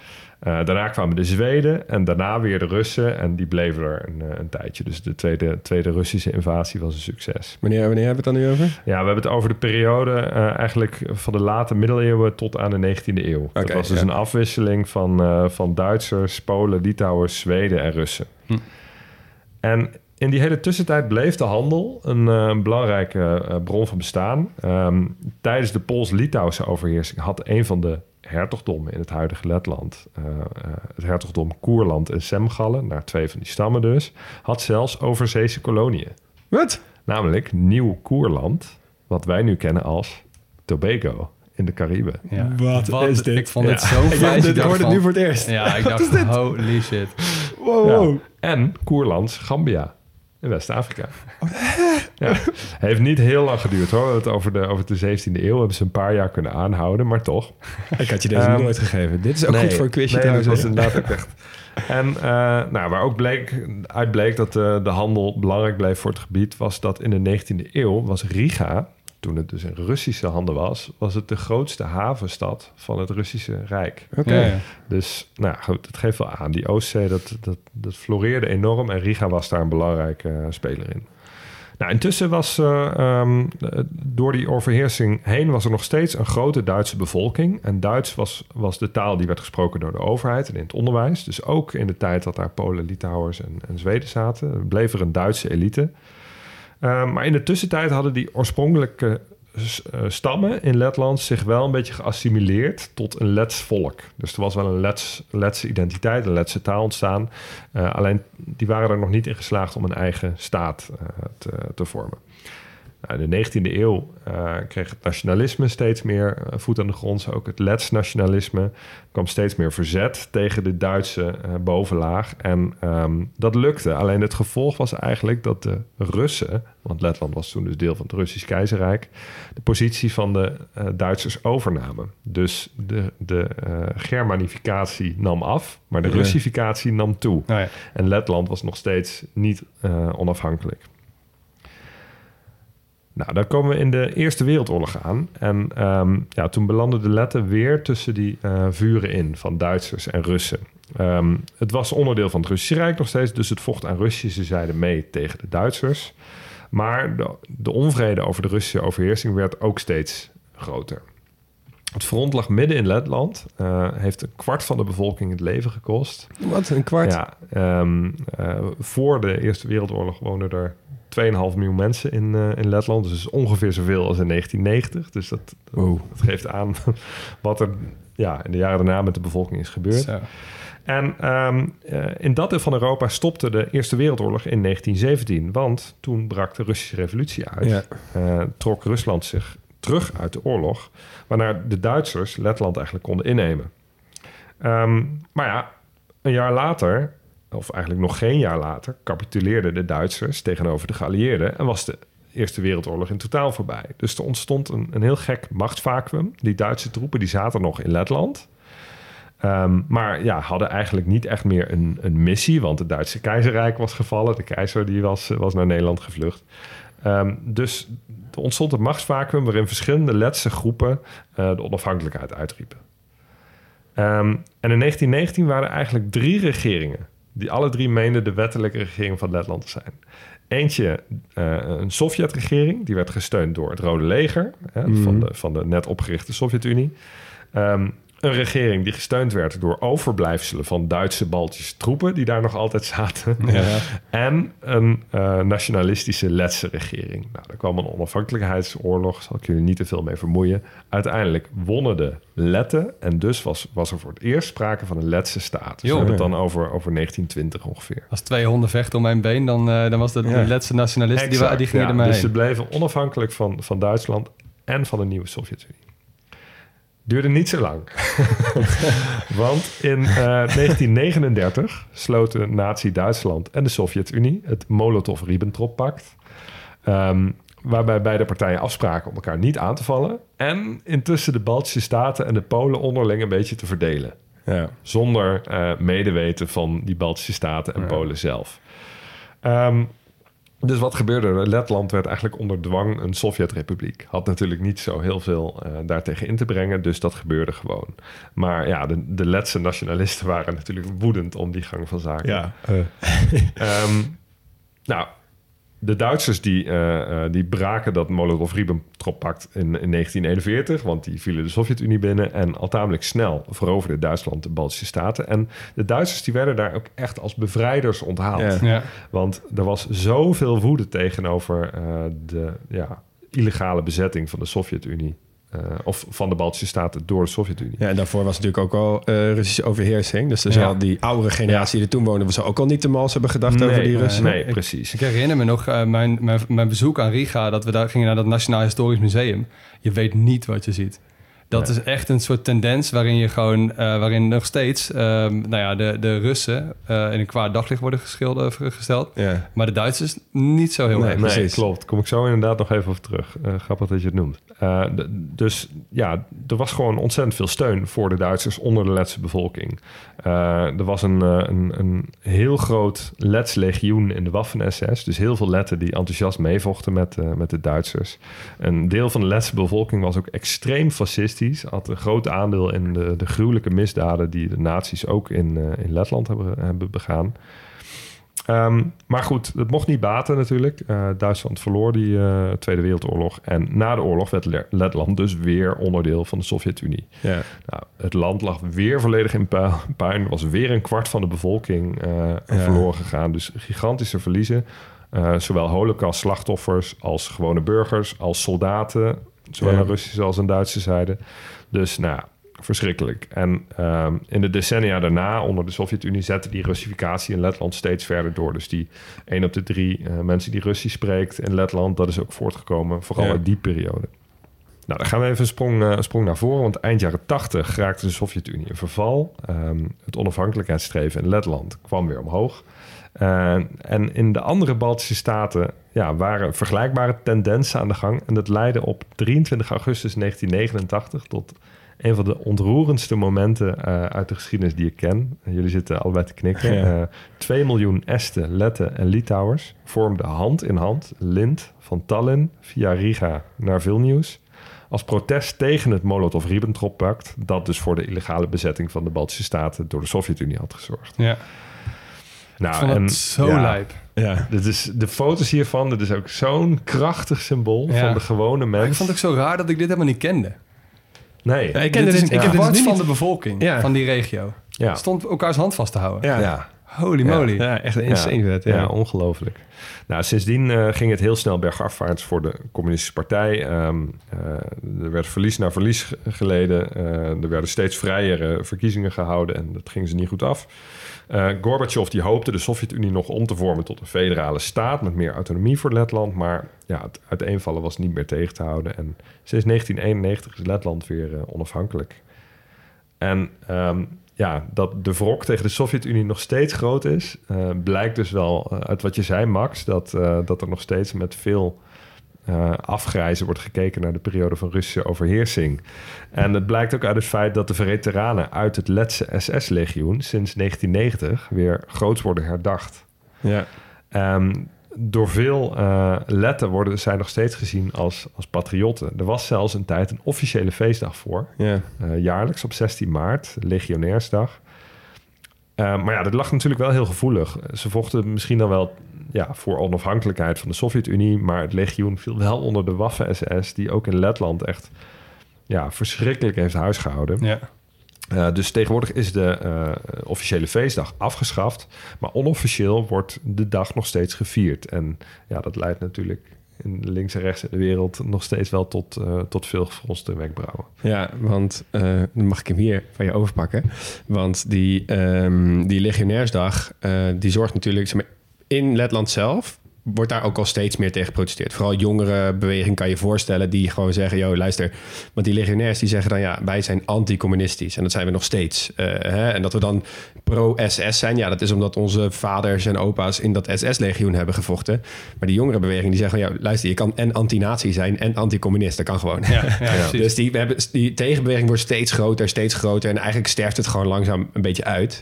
Eh, daarna kwamen de Zweden en daarna weer de Russen. En die bleven er een, eh, een tijdje. Dus de tweede, tweede Russische invasie was een succes. Wanneer, wanneer hebben we het dan nu over? Ja, we hebben het over de periode eh, eigenlijk van de late middeleeuwen tot aan de 19e eeuw. dat Oké, was dus ja. een afwisseling van, van Duitsers, Polen, Litouwers, Zweden en Russen. Hm. En in die hele tussentijd bleef de handel een, een belangrijke bron van bestaan. Ehm, tijdens de Pools-Litouwse overheersing had een van de hertogdommen in het huidige Letland, eh, eh, het hertogdom Koerland en Semgallen, naar twee van die stammen dus, had zelfs overzeese koloniën. Wat? Namelijk Nieuw-Koerland, wat wij nu kennen als Tobago in de Cariben. Ja. Wat is dit? Ik vond Ja. dit zo fijn. ik hoorde het nu voor het eerst. Ja, ik dacht, holy shit. Wow, Ja. En Koerlands Gambia in West-Afrika. Ja. Heeft niet heel lang geduurd hoor. Het over, de, over de 17e eeuw hebben ze een paar jaar kunnen aanhouden, maar toch. Ik had je deze Ehm, nooit gegeven. Dit is ook Nee, goed voor een quizje nee, trouwens. dat was inderdaad ook echt. En eh, nou, waar ook bleek, uit bleek dat de, de handel belangrijk bleef voor het gebied, was dat in de 19e eeuw was Riga, toen het dus in Russische handen was, was het de grootste havenstad van het Russische Rijk. Oké. Ja, ja. Dus nou goed, het geeft wel aan. Die Oostzee, dat, dat, dat floreerde enorm en Riga was daar een belangrijke eh, speler in. Nou, intussen was eh, ehm, eh, door die overheersing heen was er nog steeds een grote Duitse bevolking. En Duits was, was de taal die werd gesproken door de overheid en in het onderwijs. Dus ook in de tijd dat daar Polen, Litouwers en, en Zweden zaten, bleef er een Duitse elite. Eh, maar in de tussentijd hadden die oorspronkelijke eh, stammen in Letland zich wel een beetje geassimileerd tot een Lets volk. Dus er was wel een Lets, Letse identiteit, een Letse taal ontstaan. Eh, alleen die waren er nog niet in geslaagd om een eigen staat te, te vormen. Nou, in de 19e eeuw eh, kreeg het nationalisme steeds meer eh, voet aan de grond. Ook het Lets nationalisme Er kwam steeds meer verzet tegen de Duitse eh, bovenlaag. En ehm, dat lukte. Alleen het gevolg was eigenlijk dat de Russen, want Letland was toen dus deel van het Russisch keizerrijk, de positie van de Duitsers overnamen. Dus de, de Germanificatie nam af, maar de. Russificatie nam toe. Nou ja. En Letland was nog steeds niet onafhankelijk. Nou, dan komen we in de Eerste Wereldoorlog aan. En ehm, ja, toen belanden de Letten weer tussen die eh, vuren in van Duitsers en Russen. Ehm, het was onderdeel van het Russische Rijk nog steeds, dus het vocht aan Russische zijde mee tegen de Duitsers. Maar de, de onvrede over de Russische overheersing werd ook steeds groter. Het front lag midden in Letland, eh, heeft een kwart van de bevolking het leven gekost. Wat, een kwart? Ja, ehm, eh, voor de Eerste Wereldoorlog woonden er 2,5 miljoen mensen in, eh, in Letland. Dus ongeveer zoveel als in 1990. Dus dat, Wow. dat geeft aan wat er ja, in de jaren daarna met de bevolking is gebeurd. Zo. En ehm, eh, in dat deel van Europa stopte de Eerste Wereldoorlog in 1917. Want toen brak de Russische revolutie uit. Ja. Eh, trok Rusland zich terug uit de oorlog. Waarna de Duitsers Letland eigenlijk konden innemen. Ehm, maar ja, een jaar later, of eigenlijk nog geen jaar later, capituleerden de Duitsers tegenover de geallieerden en was de Eerste Wereldoorlog in totaal voorbij. Dus er ontstond een, een heel gek machtsvacuum. Die Duitse troepen die zaten nog in Letland. Ehm, maar ja, hadden eigenlijk niet echt meer een, een missie, want het Duitse keizerrijk was gevallen. De keizer die was, was naar Nederland gevlucht. Ehm, dus er ontstond een machtsvacuum waarin verschillende Letse groepen eh, de onafhankelijkheid uitriepen. Ehm, en in 1919 waren er eigenlijk drie regeringen die alle drie meenden de wettelijke regering van Letland te zijn. Eentje, eh, een Sovjet-regering, die werd gesteund door het Rode Leger hè, van, de, van de net opgerichte Sovjet-Unie. Ehm, een regering die gesteund werd door overblijfselen van Duitse Baltische troepen, die daar nog altijd zaten. En een eh, nationalistische Letse regering. Nou, er kwam een onafhankelijkheidsoorlog, zal ik jullie niet te veel mee vermoeien. Uiteindelijk wonnen de Letten en dus was, was er voor het eerst sprake van een Letse staat. Dus we hebben het dan over, over 1920 ongeveer. Als twee honden vechten om mijn been, dan, eh, dan was dat Ja. die laatste nationalisten die, Exact, die gingen ja. Dus ze bleven onafhankelijk van, van Duitsland en van de nieuwe Sovjet-Unie. Duurde niet zo lang. Want in eh, 1939 sloten Nazi-Duitsland en de Sovjet-Unie het Molotov-Ribbentrop-pact. Ehm, waarbij beide partijen afspraken om elkaar niet aan te vallen. En intussen de Baltische Staten en de Polen onderling een beetje te verdelen. Ja. Zonder eh, medeweten van die Baltische Staten en Polen zelf. Ehm, dus wat gebeurde er? Letland werd eigenlijk onder dwang een Sovjet-republiek. Had natuurlijk niet zo heel veel uh, daartegen in te brengen, dus dat gebeurde gewoon. Maar ja, de, de Letse nationalisten waren natuurlijk woedend om die gang van zaken. Ja. um, nou, de Duitsers die, uh, die braken dat Molotov-Ribbentrop-pact in, in 1941, want die vielen de Sovjet-Unie binnen en al tamelijk snel veroverde Duitsland de Baltische Staten. En de Duitsers die werden daar ook echt als bevrijders onthaald. Ja. Ja. Want er was zoveel woede tegenover uh, de ja, illegale bezetting van de Sovjet-Unie. Uh, of van de Baltische Staten door de Sovjet-Unie. Ja, en daarvoor was natuurlijk ook al uh, Russische overheersing. Dus er ja. al die oudere generatie die er toen woonde... was ook al niet te mals hebben gedacht nee, over die Russen. Nee, nee precies. Ik, ik, herinner me nog uh, mijn, mijn, mijn, bezoek aan Riga... dat we daar gingen naar dat Nationaal Historisch Museum. Je weet niet wat je ziet. Dat is echt een soort tendens waarin je gewoon, uh, waarin nog steeds, uh, nou ja, de, de Russen uh, in een kwaad daglicht worden geschilderd, gesteld. Ja. Maar de Duitsers niet zo heel nee, erg. Nee, klopt. Kom ik zo inderdaad nog even over terug. grappig dat je het noemt. dus ja, er was gewoon ontzettend veel steun voor de Duitsers onder de Letse bevolking. er was een, een, een heel groot Lets legioen in de Waffen-SS. Dus heel veel Letten die enthousiast meevochten met, met de Duitsers. Een deel van de Letse bevolking was ook extreem had een groot aandeel in de, de gruwelijke misdaden die de nazi's ook in, uh, in Letland hebben, hebben begaan. Um, maar goed, het mocht niet baten natuurlijk. Uh, Duitsland verloor die uh, Tweede Wereldoorlog. En na de oorlog werd Letland dus weer onderdeel van de Sovjet-Unie. Ja. Nou, het land lag weer volledig in puin. Was weer een kwart van de bevolking uh, ja. verloren gegaan. Dus gigantische verliezen. zowel holocaust-slachtoffers als gewone burgers, als soldaten. Zowel Ja. aan Russische als aan Duitse zijde. Dus nou, verschrikkelijk. En ehm, in de decennia daarna, onder de Sovjet-Unie, zette die Russificatie in Letland steeds verder door. Dus die 1 op de drie eh, mensen die Russisch spreekt in Letland, dat is ook voortgekomen, vooral Ja. uit die periode. Nou, dan gaan we even een sprong, eh, sprong naar voren. Want eind jaren 80 raakte de Sovjet-Unie in verval. Ehm, het onafhankelijkheidsstreven in Letland kwam weer omhoog. Eh, en in de andere Baltische staten ja, waren vergelijkbare tendensen aan de gang. En dat leidde op 23 augustus 1989 tot een van de ontroerendste momenten eh, uit de geschiedenis die ik ken. Jullie zitten allebei te knikken. Ja. Eh, 2 miljoen Esten, Letten en Litouwers vormden hand in hand lint van Tallinn via Riga naar Vilnius. Als protest tegen het Molotov-Ribbentrop-pact, dat dus voor de illegale bezetting van de Baltische Staten door de Sovjet-Unie had gezorgd. Ja, Nou, ik vond en het zo ja, lijp. Ja. Dit is, de foto's hiervan, dit is ook zo'n krachtig symbool Ja. van de gewone Maar ik vond het ook zo raar dat ik dit helemaal niet kende. Nee, Ja, ik ken dit is ik een heb dit dus van niet- de bevolking Ja. van die regio. ja. Stond elkaars hand vast te houden. Ja. ja. Holy moly. Ja, echt een insane. Ja. Ja, ongelooflijk. Nou, sindsdien eh, ging het heel snel bergafwaarts voor de communistische partij. Ehm, eh, er werd verlies na verlies ge- geleden. Eh, er werden steeds vrijere verkiezingen gehouden en dat ging ze niet goed af. Eh Gorbachev die hoopte de Sovjet-Unie nog om te vormen tot een federale staat met meer autonomie voor Letland. Maar ja, het uiteenvallen was niet meer tegen te houden. En sinds 1991 is Letland weer eh, onafhankelijk. En ehm, ja, dat de wrok tegen de Sovjet-Unie nog steeds groot is, eh, blijkt dus wel uit wat je zei, Max, dat, dat er nog steeds met veel eh, afgrijzen wordt gekeken naar de periode van Russische overheersing. En het blijkt ook uit het feit dat de veteranen uit het Letse SS-legioen sinds 1990 weer groots worden herdacht. Ja. Ehm, door veel eh, Letten worden zij nog steeds gezien als, als patriotten. Er was zelfs een tijd een officiële feestdag voor. Ja. eh, jaarlijks op 16 maart, Legionairsdag. Eh, maar ja, dat lag natuurlijk wel heel gevoelig. Ze vochten misschien dan wel ja, voor onafhankelijkheid van de Sovjet-Unie... maar het legioen viel wel onder de Waffen-SS... die ook in Letland echt ja, verschrikkelijk heeft huisgehouden. Ja. Eh, dus tegenwoordig is de eh, officiële feestdag afgeschaft. Maar onofficieel wordt de dag nog steeds gevierd. En ja, dat leidt natuurlijk in links en rechts in de wereld nog steeds wel tot, eh, tot veel gefronste wenkbrauwen. Ja, want eh, dan mag ik hem hier van je overpakken. Want die, ehm, die legionairsdag, eh, die zorgt natuurlijk... in Letland zelf wordt daar ook al steeds meer tegen geprotesteerd. Vooral jongere beweging kan je voorstellen... die gewoon zeggen, joh, luister... want die legionairs die zeggen dan... ja, wij zijn anticommunistisch. En dat zijn we nog steeds. Eh, hè? En dat we dan pro-SS zijn... ja, dat is omdat onze vaders en opa's... in dat SS-legioen hebben gevochten. Maar die jongere beweging die zeggen... ja, luister, je kan en anti-nazi zijn... en anticommunist. Dat kan gewoon. Ja. Dus die, we hebben, die tegenbeweging wordt steeds groter, steeds groter. En eigenlijk sterft het gewoon langzaam een beetje uit.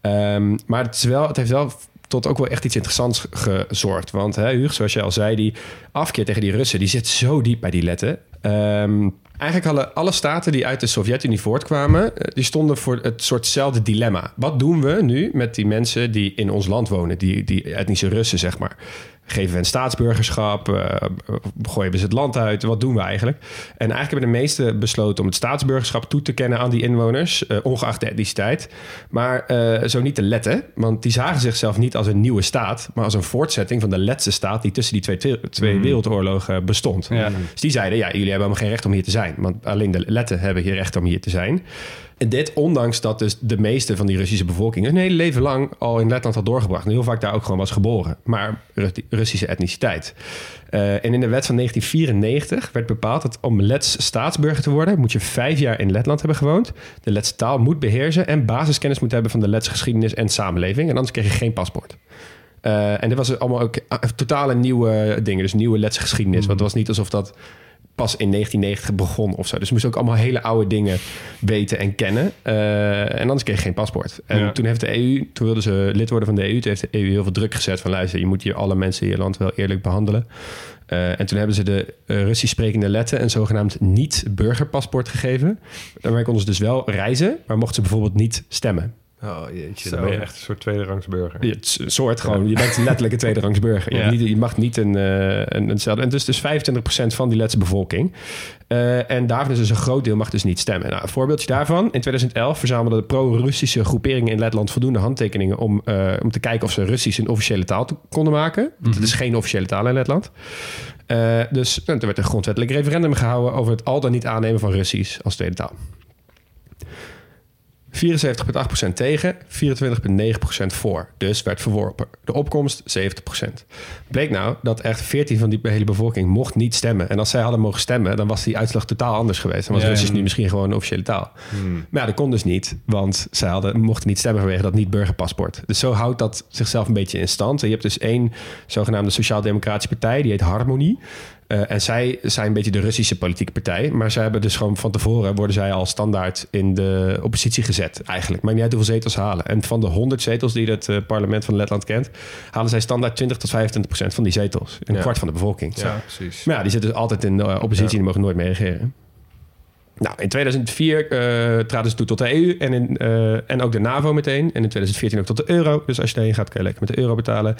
Ehm, maar het, is wel, het heeft wel tot ook wel echt iets interessants ge- gezorgd. Want hè, Hugo, zoals je al zei, die afkeer tegen die Russen, die zit zo diep bij die letten. Ehm, eigenlijk alle, alle staten die uit de Sovjet-Unie voortkwamen, eh, die stonden voor het soortzelfde dilemma. Wat doen we nu met die mensen die in ons land wonen, die, die etnische Russen, zeg maar? Geven we een staatsburgerschap? eh, gooien we ze het land uit? Wat doen we eigenlijk? En eigenlijk hebben de meesten besloten om het staatsburgerschap toe te kennen aan die inwoners, eh, ongeacht de etniciteit. Maar eh, zo niet te letten, want die zagen zichzelf niet als een nieuwe staat, maar als een voortzetting van de laatste staat die tussen die twee, twee, twee wereldoorlogen bestond. Ja. Dus die zeiden, ja, jullie hebben helemaal geen recht om hier te zijn, want alleen de letten hebben hier recht om hier te zijn. En dit ondanks dat dus de meeste van die Russische bevolking hun hele leven lang al in Letland had doorgebracht. En heel vaak daar ook gewoon was geboren. Maar Ru- Russische etniciteit. Eh, en in de wet van 1994 werd bepaald dat om Lets staatsburger te worden... moet je vijf jaar in Letland hebben gewoond. De Letse taal moet beheersen en basiskennis moet hebben van de Letse geschiedenis en samenleving. En anders kreeg je geen paspoort. Eh, en dit was allemaal ook eh, totale nieuwe dingen. Dus nieuwe Letse geschiedenis. Want het was niet alsof dat pas in 1990 begon of zo. Dus moest ook allemaal hele oude dingen weten en kennen. Eh, en anders kreeg je geen paspoort. En Ja. toen heeft de EU, toen wilden ze lid worden van de EU, toen heeft de EU heel veel druk gezet van luister, je moet hier alle mensen in je land wel eerlijk behandelen. Eh, en toen hebben ze de eh, Russisch sprekende letten een zogenaamd niet-burgerpaspoort gegeven. Daarmee konden ze dus wel reizen, maar mochten ze bijvoorbeeld niet stemmen. Oh jeetje, Zo. dan ben je echt een soort tweederangs burger. Het een soort gewoon, je bent letterlijk een tweederangs burger. Je, Ja. je mag niet een, eh, een, eenzelfde. En dus, dus 25% van die Letse bevolking. Eh, en daarvan is dus een groot deel mag dus niet stemmen. Nou, een voorbeeldje daarvan. In 2011 verzamelden de pro-Russische groeperingen in Letland voldoende handtekeningen om, eh, om te kijken of ze Russisch een officiële taal konden maken. Het is geen officiële taal in Letland. Dus nou, er werd een grondwettelijk referendum gehouden over het al dan niet aannemen van Russisch als tweede taal. 74,8% tegen, 24,9% voor. Dus werd verworpen. De opkomst 70%. Bleek nou dat echt 14 van die hele bevolking mocht niet stemmen. En als zij hadden mogen stemmen, dan was die uitslag totaal anders geweest. Dan was Ja, Russisch nu misschien gewoon een officiële taal. Maar ja, dat kon dus niet, want zij hadden, mochten niet stemmen vanwege dat niet-burgerpaspoort. Dus zo houdt dat zichzelf een beetje in stand. En je hebt dus één zogenaamde Sociaal-Democratische Partij, die heet Harmonie. Eh, en zij zijn een beetje de Russische politieke partij. Maar zij hebben dus gewoon van tevoren worden zij al standaard in de oppositie gezet. Eigenlijk. Maakt niet uit hoeveel zetels ze halen. En van de 100 zetels die het eh, parlement van Letland kent, halen zij standaard 20 tot 25 procent van die zetels. Een Ja. kwart van de bevolking. Ja, precies. Maar ja, die zitten dus altijd in de eh, oppositie en die mogen nooit meer regeren. Nou, in 2004 eh, traden ze toe tot de EU en, in, eh, en ook de NAVO meteen. En in 2014 ook tot de euro. Dus als je daarheen gaat, kan je lekker met de euro betalen.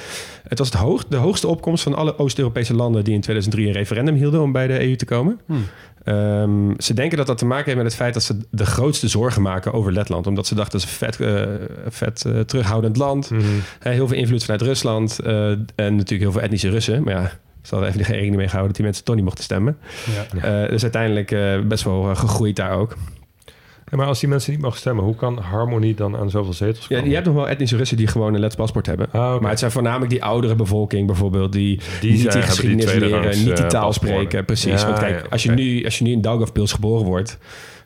Het was het hoog, de hoogste opkomst van alle Oost-Europese landen die in 2003 een referendum hielden om bij de EU te komen. Ehm, ze denken dat dat te maken heeft met het feit dat ze de grootste zorgen maken over Letland. Omdat ze dachten dat ze vet, eh, vet terughoudend land. Hè, heel veel invloed vanuit Rusland. en natuurlijk heel veel etnische Russen. Maar ja, ze hadden even geen rekening mee gehouden dat die mensen toch niet mochten stemmen. Ja. Eh, dus uiteindelijk eh, best wel eh, gegroeid daar ook. Ja, maar als die mensen niet mogen stemmen, hoe kan Harmonie dan aan zoveel zetels Ja, komen? je hebt nog wel etnische Russen die gewoon een Lets paspoort hebben. Ah. Maar het zijn voornamelijk die oudere bevolking bijvoorbeeld... die, Die niet die geschiedenis leren, niet die taal paspoorten. spreken. Precies. Ja, Want kijk, ja, als, je nu, als je nu in Daugavpils geboren wordt...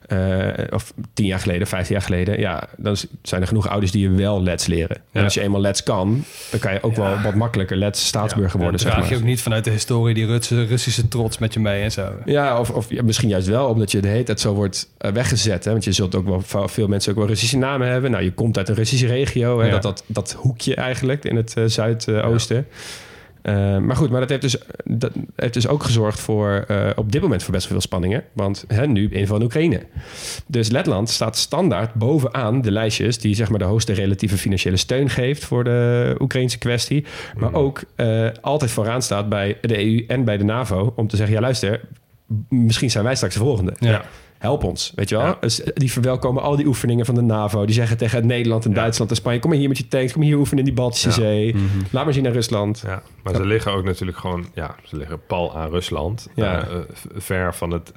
eh, of tien jaar geleden, vijftien jaar geleden... ja, dan zijn er genoeg ouders die je wel Lets leren. En Ja. als je eenmaal Lets kan... dan kan je ook wel wat makkelijker Lets staatsburger worden, zeg Draag maar. je ook niet vanuit de historie die Russische, Russische trots met je mee en zo. Ja, of, of ja, misschien juist wel, omdat je de hele tijd zo wordt eh, weggezet. Hè? Want je zult ook wel veel mensen ook wel Russische namen hebben. Nou, je komt uit een Russische regio, hè? Ja. Dat, dat, dat hoekje eigenlijk in het eh, zuidoosten. Eh, maar goed, maar dat heeft dus, dat heeft dus ook gezorgd voor eh, op dit moment voor best wel veel spanningen. Want hè, nu in Oekraïne. Dus Letland staat standaard bovenaan de lijstjes die zeg maar de hoogste relatieve financiële steun geeft voor de Oekraïnse kwestie. Maar ook eh, altijd vooraan staat bij de EU en bij de NAVO om te zeggen: ja, luister, misschien zijn wij straks de volgende. Ja. Help ons, weet je wel? Ja. Dus die verwelkomen al die oefeningen van de NAVO. Die zeggen tegen Nederland en Ja. Duitsland en Spanje... kom maar hier met je tanks, kom hier oefenen in die Baltische Ja. Zee. Laat maar zien naar Rusland. Ja, maar ze liggen ook natuurlijk gewoon, ja, ze liggen pal aan Rusland. Ja. Eh, eh, ver van het,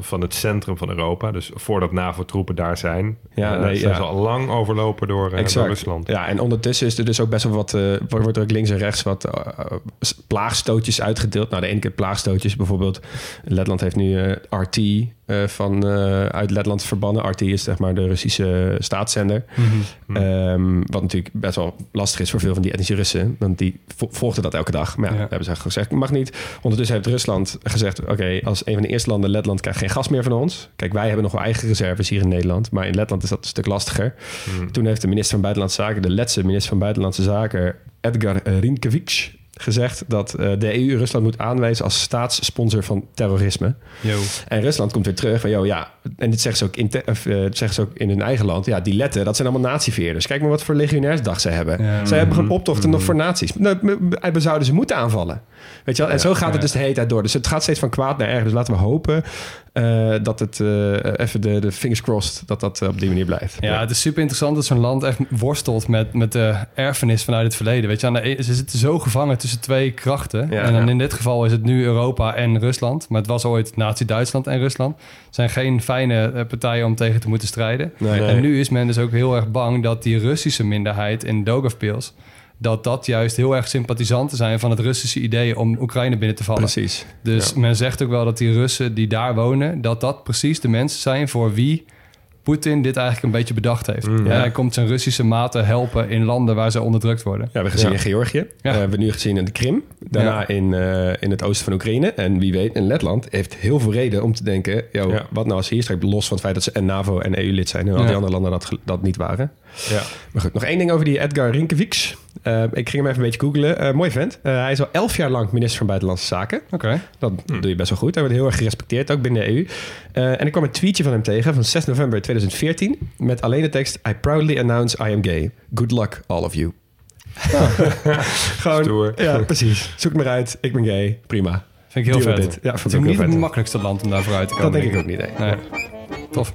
van het centrum van Europa. Dus voordat NAVO-troepen daar zijn, Ja, eh, nee, zijn ze al lang overlopen door, eh, door Rusland. Ja, en ondertussen is er dus ook best wel wat... eh, wordt er ook links en rechts wat eh, plaagstootjes uitgedeeld. Nou, de ene keer plaagstootjes. Bijvoorbeeld, Letland heeft nu eh, RT eh, van, eh, uit Letland verbannen. RT is zeg maar de Russische staatszender. Ehm, wat natuurlijk best wel lastig is voor veel van die etnische Russen. Want die vo- volgden dat elke dag. Maar ja, Ja. hebben ze gezegd, mag niet. Ondertussen heeft Rusland gezegd... oké, als een van de eerste landen, Letland, krijgt geen gas meer van ons. Kijk, wij hebben nog wel eigen reserves hier in Nederland. Maar in Letland is dat een stuk lastiger. Toen heeft de minister van Buitenlandse Zaken... de Letse minister van Buitenlandse Zaken... Edgar Rinkevich gezegd dat eh, de EU Rusland moet aanwijzen als staatssponsor van terrorisme. Yo. En Rusland komt weer terug van, joh, ja, en dit zeggen ze ook in, te- of, eh, zeggen ze ook in hun eigen land. Ja, die letten, dat zijn allemaal natieveerders. Kijk maar wat voor legionairsdag ze hebben. Ja. Zij hebben gewoon optochten nog voor nazi's. Nou, we- we zouden ze moeten aanvallen. Weet je wel? En zo gaat het dus de hele tijd door. Dus het gaat steeds van kwaad naar erg. Dus laten we hopen eh, dat het eh, even de, de fingers crossed, dat dat eh, op die manier blijft. Ja, het is super interessant dat zo'n land echt worstelt met, met de erfenis vanuit het verleden. Weet je, aan de e- ze zitten zo gevangen tussen twee krachten. Ja, en dan ja. in dit geval is het nu Europa en Rusland. Maar het was ooit Nazi-Duitsland en Rusland. Zijn geen fijne eh, partijen om tegen te moeten strijden. Nee. En nu is men dus ook heel erg bang dat die Russische minderheid in Daugavpils... dat dat juist heel erg sympathisanten zijn van het Russische idee om Oekraïne binnen te vallen. Precies. Dus men zegt ook wel dat die Russen die daar wonen, dat dat precies de mensen zijn voor wie Poetin dit eigenlijk een beetje bedacht heeft. Mm. Ja, hij komt zijn Russische maten helpen in landen waar ze onderdrukt worden. Ja, we hebben gezien in Georgië. Eh, we hebben nu gezien in de Krim. Daarna in, eh, in het oosten van Oekraïne. En wie weet, in Letland heeft heel veel reden om te denken... Yo, wat nou als hier straks los van het feit dat ze en NAVO en EU-lid zijn... en al die andere landen dat, dat niet waren. Ja. Maar goed, nog één ding over die Edgar Rinkevich. Eh, ik ging hem even een beetje googlen. Eh, mooi vent. Eh, hij is al elf jaar lang minister van Buitenlandse Zaken. Oké. Dat doe je best wel goed. Hij wordt heel erg gerespecteerd, ook binnen de EU. Eh, en ik kwam een tweetje van hem tegen van 6 november 2014... met alleen de tekst... I proudly announce I am gay. Good luck, all of you. Gewoon, Stoer. ja, precies. Zoek maar uit. Ik ben gay. Prima. Vind ik heel Deal vet. Ja, het is niet het makkelijkste land om daar vooruit te komen. Dat denk ik ook niet, nee. Nee. Tof.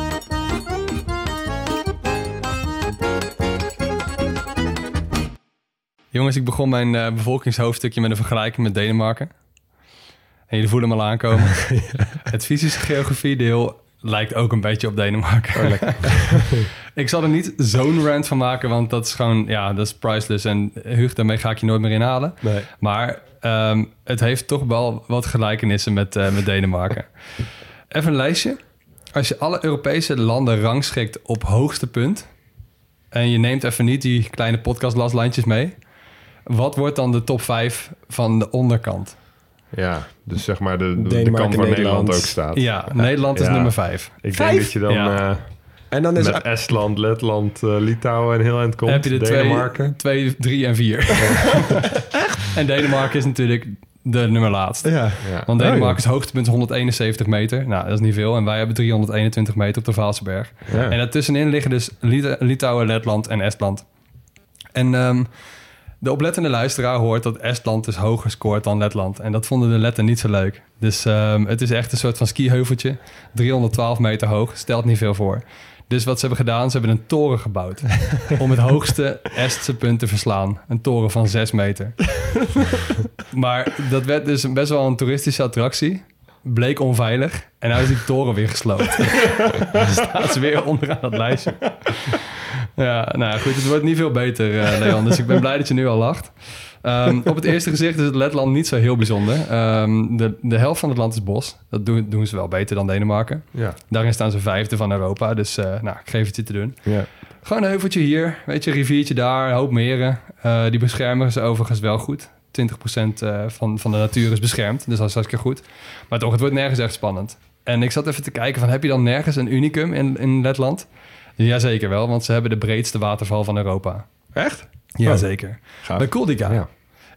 Jongens, ik begon mijn eh, bevolkingshoofdstukje met een vergelijking met Denemarken. En jullie voelen hem al aankomen. Het fysische geografiedeel lijkt ook een beetje op Denemarken. ik zal er niet zo'n rant van maken, want dat is gewoon, ja, dat is priceless. En Huug, daarmee ga ik je nooit meer inhalen. Nee. Maar ehm, het heeft toch wel wat gelijkenissen met, eh, met Denemarken. Even een lijstje. Als je alle Europese landen rangschikt op hoogste punt... en je neemt even niet die kleine podcastlaslandjes mee... wat wordt dan de top 5 van de onderkant? Ja, dus zeg maar de, de, kant waar Nederland Nederland. ook staat. Ja, Nederland is Ja. nummer 5. Ik Vijf? denk dat je dan Ja. eh, En dan is met Estland, Letland, eh, Litouwen en heel eind komt. heb je de Denemarken. 2, 3 en 4. En Denemarken is natuurlijk de nummer laatst. Ja. Ja. Want Denemarken is hoogtepunt 171 meter. Nou, dat is niet veel. En wij hebben 321 meter op de Vaalseberg. Ja. En daartussenin liggen dus Lit- Litouwen, Letland en Estland. En ehm, de oplettende luisteraar hoort dat Estland dus hoger scoort dan Letland. En dat vonden de Letten niet zo leuk. Dus ehm, het is echt een soort van skiheuveltje. 312 meter hoog, stelt niet veel voor. Dus wat ze hebben gedaan, ze hebben een toren gebouwd. om het hoogste Estse punt te verslaan. Een toren van 6 meter. maar dat werd dus best wel een toeristische attractie. Bleek onveilig. En nu is die toren weer gesloopt. dus staat ze weer onderaan dat lijstje. Ja, nou goed. Het wordt niet veel beter, eh, Leon. Dus ik ben blij dat je nu al lacht. Ehm, op het eerste gezicht is het Letland niet zo heel bijzonder. Ehm, de, de helft van het land is bos. Dat doen, doen ze wel beter dan Denemarken. Ja. Daarin staan ze vijfde van Europa. Dus eh, nou, ik geef het je te doen. Ja. Gewoon een heuveltje hier, weet je, riviertje daar, een hoop meren. Eh, die beschermen ze overigens wel goed. 20% eh, van, van de natuur is beschermd, dus dat is hartstikke goed. Maar toch, het wordt nergens echt spannend. En ik zat even te kijken van, heb je dan nergens een unicum in, in Letland? Jazeker wel, want ze hebben de breedste waterval van Europa. Echt? Jazeker. Gaaf. Bij Kuldiga, Ja.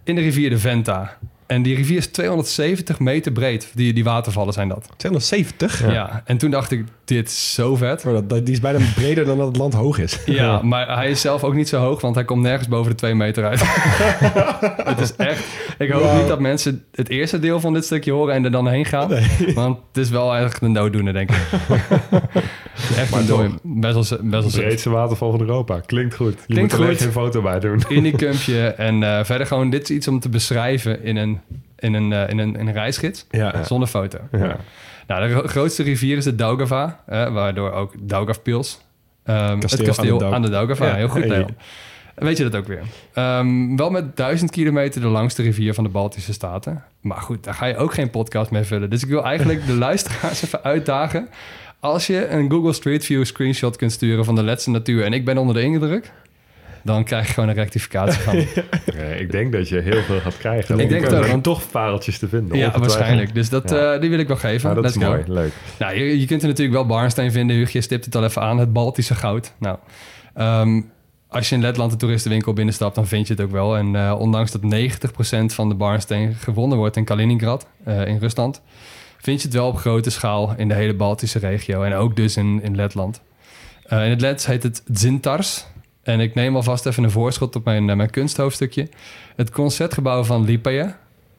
in de rivier de Venta. En die rivier is 270 meter breed. Die, die watervallen zijn dat. 270? Ja. en toen dacht ik, dit is zo vet. Maar dat, dat- die is bijna breder dan dat het land hoog is. Ja, maar hij is zelf ook niet zo hoog, want hij komt nergens boven de 2 meter uit. het is echt. Ik hoop niet dat mensen het eerste deel van dit stukje horen en er dan heen gaan. Want het is wel echt een dooddoener, denk ik. echt een dooi. Best wel, best wel De breedste waterval van Europa. Klinkt goed. Je Klinkt moet er goed. geen foto bij doen. Unicumpje en eh, verder gewoon, dit is iets om te beschrijven in een, in een, eh, in een, in een reisgids. Ja. Zonder foto. Ja. Nou, de gro- grootste rivier is de Daugava, eh, waardoor ook Daugavpils. ehm Kasteel het kasteel aan de Daug- aan de Daugava. Ja, Heel goed, hey. Weet je dat ook weer? Ehm, wel met duizend kilometer de langste rivier van de Baltische Staten. Maar goed, daar ga je ook geen podcast mee vullen. Dus ik wil eigenlijk de luisteraars even uitdagen. Als je een Google Street View screenshot kunt sturen van de Letse natuur... en ik ben onder de indruk... dan krijg je gewoon een rectificatie van. ik denk dat je heel veel gaat krijgen. Ik denk Er zijn want- toch pareltjes te vinden. ja, waarschijnlijk. Dus dat, Ja. eh, die wil ik wel geven. Nou, dat Let's is go. mooi. Leuk. Nou, je, je kunt er natuurlijk wel Barnstein vinden. Hugo, je stipt het al even aan. Het Baltische goud. Nou, ehm, als je in Letland de toeristenwinkel binnenstapt, dan vind je het ook wel. En eh, ondanks dat 90% van de Barnsteen gewonnen wordt in Kaliningrad, eh, in Rusland, vind je het wel op grote schaal in de hele Baltische regio. En ook dus in, in Letland. Eh, in het Lets heet het Zintars. En ik neem alvast even een voorschot op mijn, mijn kunsthoofdstukje. Het concertgebouw van Lipaje.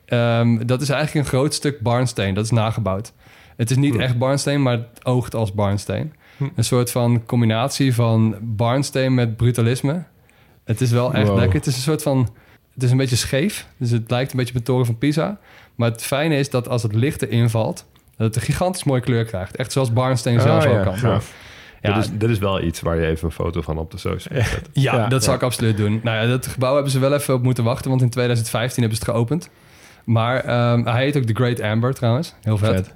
Ehm, dat is eigenlijk een groot stuk barnsteen. Dat is nagebouwd. Het is niet Hm. echt barnsteen, maar het oogt als barnsteen. Hm. Een soort van combinatie van barnsteen met brutalisme. Het is wel echt Wow. lekker. Het is een soort van... Het is een beetje scheef. Dus het lijkt een beetje op de toren van Pisa. Maar het fijne is dat als het licht erin valt... dat het een gigantisch mooie kleur krijgt. Echt zoals barnsteen zelf Ah, ook ja. kan. Ja. Ja, Dit, is, dit is wel iets waar je even een foto van op de social zetten. Ja, Ja, dat zou ja. ik absoluut doen. Nou ja, dat gebouw hebben ze wel even op moeten wachten, want in 2015 hebben ze het geopend. Maar ehm, hij heet ook The Great Amber trouwens. Heel vet. Vet.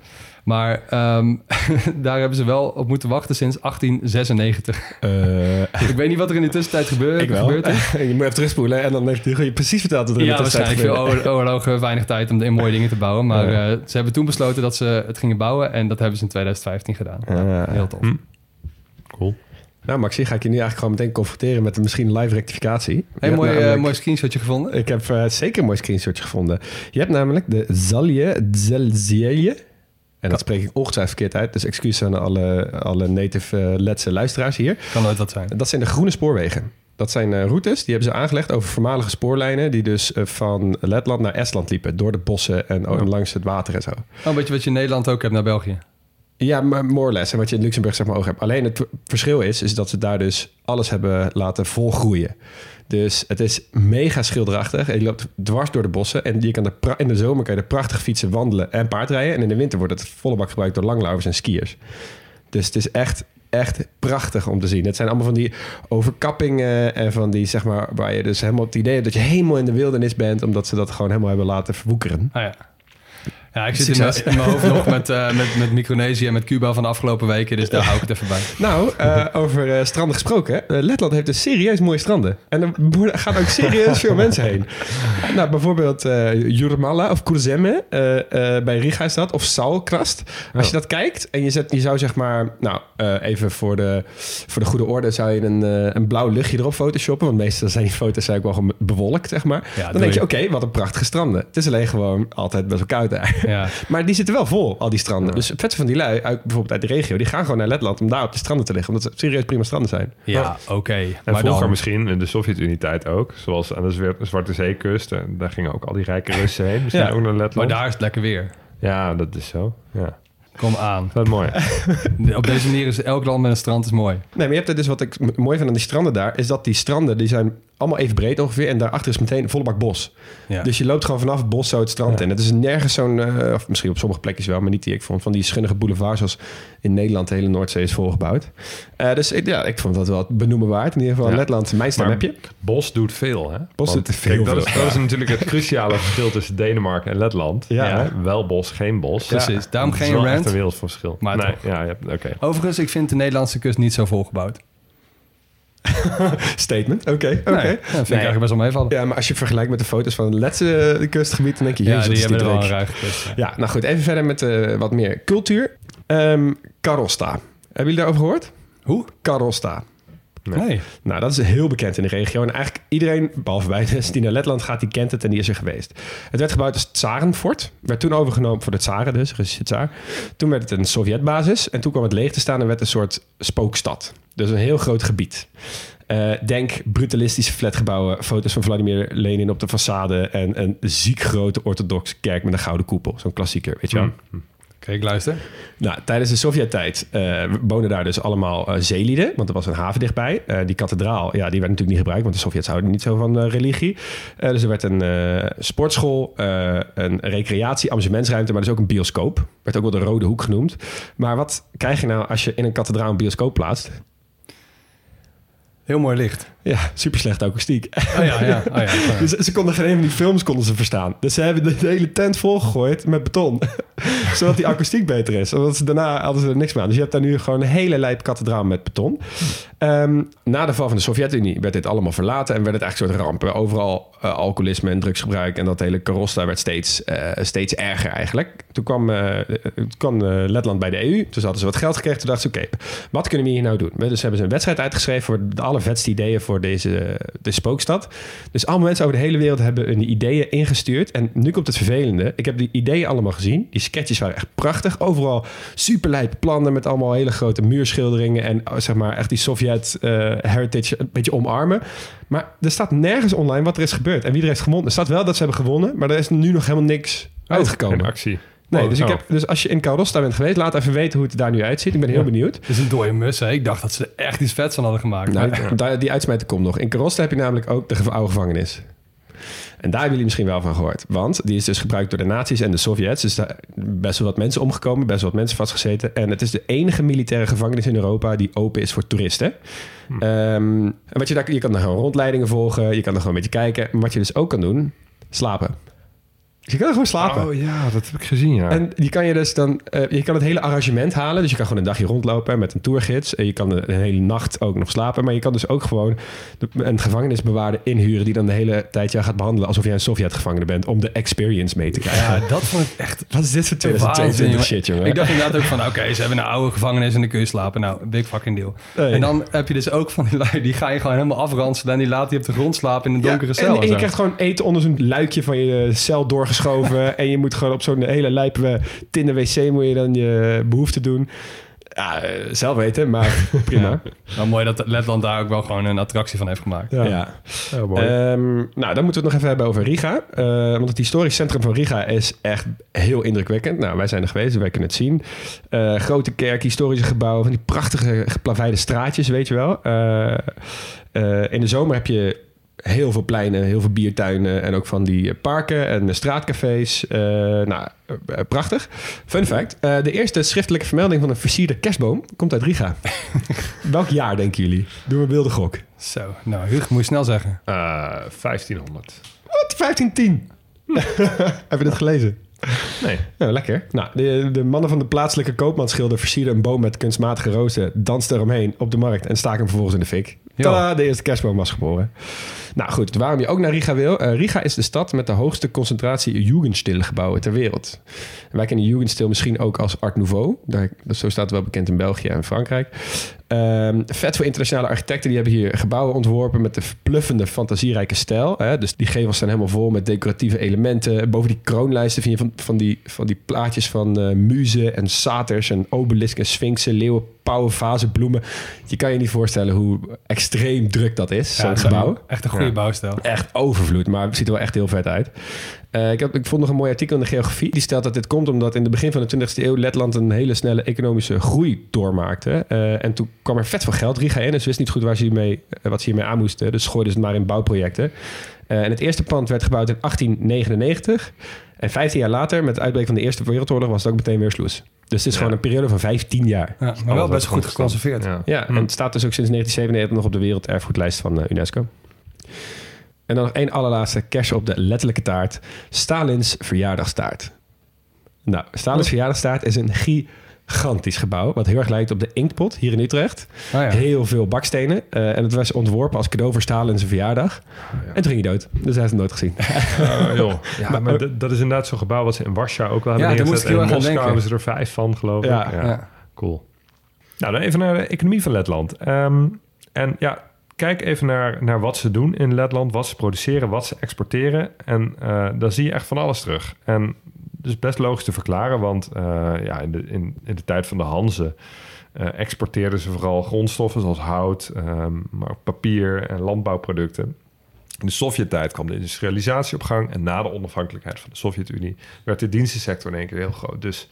Maar ehm, daar hebben ze wel op moeten wachten sinds 1896. Eh, ik weet niet wat er in de tussentijd gebeurt. ik is. je moet even terugspoelen en dan heeft je precies verteld wat er in Ja, de tussentijd waarschijnlijk veel oorlogen, weinig tijd om de mooie dingen te bouwen. Maar Ja. eh, ze hebben toen besloten dat ze het gingen bouwen en dat hebben ze in 2015 gedaan. Ja. Heel tof. Hm. Cool. Nou, Maxi, ga ik je nu eigenlijk gewoon meteen confronteren met een misschien live rectificatie. Hey, hebt mooi, eh, namelijk- mooi screenshotje gevonden. Ik heb eh, zeker een mooi screenshotje gevonden. Je hebt namelijk de Zalje Zelzielje. En dat spreek ik ongetwijfeld verkeerd uit. Dus excuses aan alle, alle native eh, Letse luisteraars hier. Kan nooit wat zijn. Dat zijn de groene spoorwegen. Dat zijn eh, routes die hebben ze aangelegd over voormalige spoorlijnen... die dus eh, van Letland naar Estland liepen. Door de bossen en oh, langs het water en zo. Oh, een beetje wat je in Nederland ook hebt naar België. Ja, maar more or less. En wat je in Luxemburg zeg maar ook hebt. Alleen het verschil is, is dat ze daar dus alles hebben laten volgroeien. Dus het is mega schilderachtig. Je loopt dwars door de bossen. En je kan in de zomer kan je er prachtig fietsen, wandelen en paardrijden. En in de winter wordt het volle bak gebruikt door langlaufers en skiers. Dus het is echt, echt prachtig om te zien. Het zijn allemaal van die overkappingen en van die, zeg maar, waar je dus helemaal het idee hebt dat je helemaal in de wildernis bent, omdat ze dat gewoon helemaal hebben laten verwoekeren. Ah ja. Ja, ik zit in mijn, Succes. in mijn hoofd nog met, eh, met, met Micronesië en met Cuba van de afgelopen weken. Dus daar hou ik het even bij. Nou, eh, over eh, stranden gesproken. Letland heeft dus serieus mooie stranden. En er gaan ook serieus veel mensen heen. Nou, bijvoorbeeld Jurmala of Kurzeme bij Riga is dat. Of Salkrast. Als je dat kijkt en je, zet, je zou zeg maar... Nou, even voor de, voor de goede orde zou je een, een blauw luchtje erop photoshoppen. Want meestal zijn die foto's eigenlijk wel gewoon bewolkt, zeg maar. Ja, Dan denk je, oké, wat een prachtige stranden. Het is alleen gewoon altijd best wel koud daar. Ja. Maar die zitten wel vol, al die stranden. Dus het van die lui, uit, bijvoorbeeld uit de regio... die gaan gewoon naar Letland om daar op de stranden te liggen. Omdat het serieus prima stranden zijn. Ja, oké. En Maar vroeger dan... misschien in de Sovjet-Unie-tijd ook. Zoals aan de Zwarte Zeekust. En daar gingen ook al die rijke Russen heen. Misschien Ja, ook naar Maar Letland. daar is het lekker weer. Ja, dat is zo. Ja. Kom aan. Dat is mooi. Op deze manier is elk land met een strand is mooi. Nee, maar je hebt het dus wat ik mooi vind aan die stranden daar, is dat die stranden die zijn allemaal even breed ongeveer en daarachter is meteen volle bak bos. Ja. Dus je loopt gewoon vanaf het bos zo het strand in. Het is nergens zo'n, eh, of misschien op sommige plekjes wel, maar niet die ik vond, van die schunnige boulevards zoals in Nederland de hele Noordzee is volgebouwd. Eh, dus ik- ja, ik vond dat wel benoemen waard. In ieder geval Ja. Letland, mijn stem heb je. Bos doet veel, hè? Bos Want, doet veel, kijk, dat, is, dat is natuurlijk het cruciale verschil tussen Denemarken en Letland. Ja. Ja. Wel bos, geen bos. Precies. Daarom Dat is geen wel rant. echt een wereldverschil. Maar nee, toch. ja, oké. Overigens, ik vind de Nederlandse kust niet zo volgebouwd. Statement, oké, oké. Nee, dat vind ik eigenlijk best wel meevallen. Ja, maar als je vergelijkt met de foto's van het Letse eh, kustgebied, dan denk je, Ja, jezus, die wat is hebben wel een rijk. ruige kust. Ja, nou goed, even verder met eh, wat meer cultuur. Ehm Karosta. Hebben jullie daarover gehoord? Hoe? Karosta. Nee. Nou, dat is heel bekend in de regio. En eigenlijk iedereen, behalve wij dus, die naar Letland gaat, die kent het en die is er geweest. Het werd gebouwd als Tsarenfort. Werd toen overgenomen voor de Tsaren dus, Russische Tsaar. Toen werd het een Sovjetbasis. En toen kwam het leeg te staan en werd een soort spookstad. Dus een heel groot gebied. Eh, denk brutalistische flatgebouwen, foto's van Vladimir Lenin op de façade... en een ziek grote orthodoxe kerk met een gouden koepel. Zo'n klassieker, weet je wel? Oké, ik luister. Nou, tijdens de Sovjet-tijd eh, wonen daar dus allemaal eh, zeelieden, want er was een haven dichtbij. Eh, die kathedraal, ja, die werd natuurlijk niet gebruikt, want de Sovjets houden niet zo van eh, religie. Eh, dus er werd een eh, sportschool, eh, een recreatie, amusementsruimte, maar dus ook een bioscoop. Werd ook wel de Rode Hoek genoemd. Maar wat krijg je nou als je in een kathedraal een bioscoop plaatst? Heel mooi licht. Ja, super slechte akoestiek. Oh ja, ja. Oh ja. Dus ze konden geen een van die films konden ze verstaan. Dus ze hebben de hele tent volgegooid met beton. Zodat die akoestiek beter is. Omdat ze daarna hadden ze er niks meer aan. Dus je hebt daar nu gewoon een hele lijp kathedraal met beton. Ehm, na de val van de Sovjet-Unie werd dit allemaal verlaten. En werd het eigenlijk een soort ramp. Overal eh, alcoholisme en drugsgebruik. En dat hele karosta werd steeds, eh, steeds erger eigenlijk. Toen kwam, toen kwam Letland bij de EU. Dus hadden ze wat geld gekregen. Toen dachten ze, oké, wat kunnen we hier nou doen? Dus hebben ze een wedstrijd uitgeschreven voor de allervetste ideeën voor deze, de spookstad. Dus allemaal mensen over de hele wereld hebben hun ideeën ingestuurd. En nu komt het vervelende. Ik heb die ideeën allemaal gezien. Die sketches waren echt prachtig. Overal superlijpe plannen met allemaal hele grote muurschilderingen. En oh, zeg maar echt die Sovjet eh, heritage een beetje omarmen. Maar er staat nergens online wat er is gebeurd. En wie er heeft gewonnen. Er staat wel dat ze hebben gewonnen. Maar er is nu nog helemaal niks uitgekomen. Geen actie. Nee, Oh, dus, ik heb, dus als je in Karosta bent geweest, laat even weten hoe het er daar nu uitziet. Ik ben heel Ja. benieuwd. Het is een dode mus, hè. Ik dacht dat ze er echt iets vets van hadden gemaakt. Nou, daar- die uitsmijter komt nog. In Karosta heb je namelijk ook de oude gevangenis. En daar hebben jullie misschien wel van gehoord. Want die is dus gebruikt door de nazi's en de Sovjets. Dus daar best wel wat mensen omgekomen, best wel wat mensen vastgezeten. En het is de enige militaire gevangenis in Europa die open is voor toeristen. Ehm, en wat je, daar, je kan er gewoon rondleidingen volgen, je kan er gewoon een beetje kijken. Maar wat je dus ook kan doen, slapen. Dus je kan er gewoon slapen. Oh ja, dat heb ik gezien, ja. En die kan je dus dan, eh, je kan het hele arrangement halen. Dus je kan gewoon een dagje rondlopen met een tourgids. En je kan de, hele nacht ook nog slapen. Maar je kan dus ook gewoon de- een gevangenisbewaarder inhuren. die dan de hele tijd jou gaat behandelen. alsof jij een Sovjet-gevangene bent. om de experience mee te krijgen. Ja, dat vond ik echt Wat is dit voor Waanzin, 2022 jongen. shit, jongen? Ik dacht inderdaad ook van, oké, ze hebben een oude gevangenis en dan kun je slapen. Nou, big fucking deal. En dan heb je dus ook van die lui, die ga je gewoon helemaal afranselen... en die laat die op de grond slapen in een Ja, donkere en, cel. en je krijgt gewoon eten onder zo'n luikje van je cel doorgeschoven. en je moet gewoon op zo'n hele lijpe tinnen wc moet je dan je behoefte doen. Ja, eh, zelf weten, maar prima. Mooi dat Letland daar ook wel gewoon een attractie van heeft gemaakt. Ja. Ja, mooi. Ehm, nou, dan moeten we het nog even hebben over Riga. Eh, want het historisch centrum van Riga is echt heel indrukwekkend. Nou, wij zijn er geweest, wij kunnen het zien. Eh, grote kerk, historische gebouwen, van die prachtige geplaveide straatjes, weet je wel. Eh, eh, in de zomer heb je heel veel pleinen, heel veel biertuinen en ook van die parken en straatcafés. Eh, nou, eh, prachtig. Fun fact, eh, de eerste schriftelijke vermelding van een versierde kerstboom komt uit Riga. Welk jaar denken jullie? Doe een wilde gok. Zo, nou Huug, moet je snel zeggen. Eh, 1500. Wat? 1510? Heb je dat gelezen? Nee. Ja, lekker. Nou, de, de mannen van de plaatselijke koopmansschilder versierden een boom met kunstmatige rozen, dansten eromheen op de markt en staken hem vervolgens in de fik. Tada, de eerste kerstboom was geboren. Nou goed, waarom je ook naar Riga wil. Eh, Riga is de stad met de hoogste concentratie Jugendstil-gebouwen ter wereld. Wij kennen Jugendstil misschien ook als Art Nouveau. Daar, zo staat het wel bekend in België en Frankrijk. Ehm, vet voor internationale architecten. Die hebben hier gebouwen ontworpen met de verbluffende, fantasierijke stijl. Hè? Dus die gevels zijn helemaal vol met decoratieve elementen. Boven die kroonlijsten vind je van, van, die, van die plaatjes van eh muzen en saters en obelisken, sphinxen, leeuwen, pauwen, vazen, bloemen. Je kan je niet voorstellen hoe extreem druk dat is, Ja, zo'n gebouw. Echt een goede Ja. bouwstijl. Echt overvloed, maar het ziet er wel echt heel vet uit. Eh, ik, heb, ik vond nog een mooi artikel in de geografie. Die stelt dat dit komt omdat in het begin van de 20e eeuw Letland een hele snelle economische groei doormaakte. Eh, en toen kwam er vet veel geld. Riga en ze wist niet goed waar ze hiermee, eh, wat ze hiermee aan moesten. Dus gooiden ze het maar in bouwprojecten. Eh, en het eerste pand werd gebouwd in 1899. En 15 jaar later, met het uitbreken van de Eerste Wereldoorlog, was het ook meteen weer sloes. Dus het is Ja. gewoon een periode van 15 jaar. Ja, maar wel best goed geconserveerd. Ja. Ja, en het staat dus ook sinds 1997 nog op de werelderfgoedlijst van UNESCO. En dan nog één allerlaatste kerst op de letterlijke taart. Stalins verjaardagstaart. Nou, Stalins verjaardagstaart is een gigantisch gebouw... wat heel erg lijkt op de Inktpot hier in Utrecht. Oh, ja. Heel veel bakstenen. eh, en het was ontworpen als cadeau voor Stalin zijn verjaardag. En toen ging hij dood. Dus hij heeft nooit gezien. Oh, joh. Ja, maar, dat is inderdaad zo'n gebouw wat ze in Warschau ook wel hebben Ja, daar moest ik heel En in erg aan Moskou denken. hebben ze er vijf van, geloof ik. Ja. Ja. Cool. Nou, dan even naar de economie van Letland. Ehm, en ja, kijk even naar, naar wat ze doen in Letland, wat ze produceren, wat ze exporteren. En eh dan zie je echt van alles terug. En is best logisch te verklaren, want eh, ja, in, de, in, in de tijd van de Hanze eh, exporteerden ze vooral grondstoffen zoals hout, ehm, maar papier en landbouwproducten. In de Sovjet-tijd kwam de industrialisatie op gang. En na de onafhankelijkheid van de Sovjet-Unie werd de dienstensector in één keer heel groot. Dus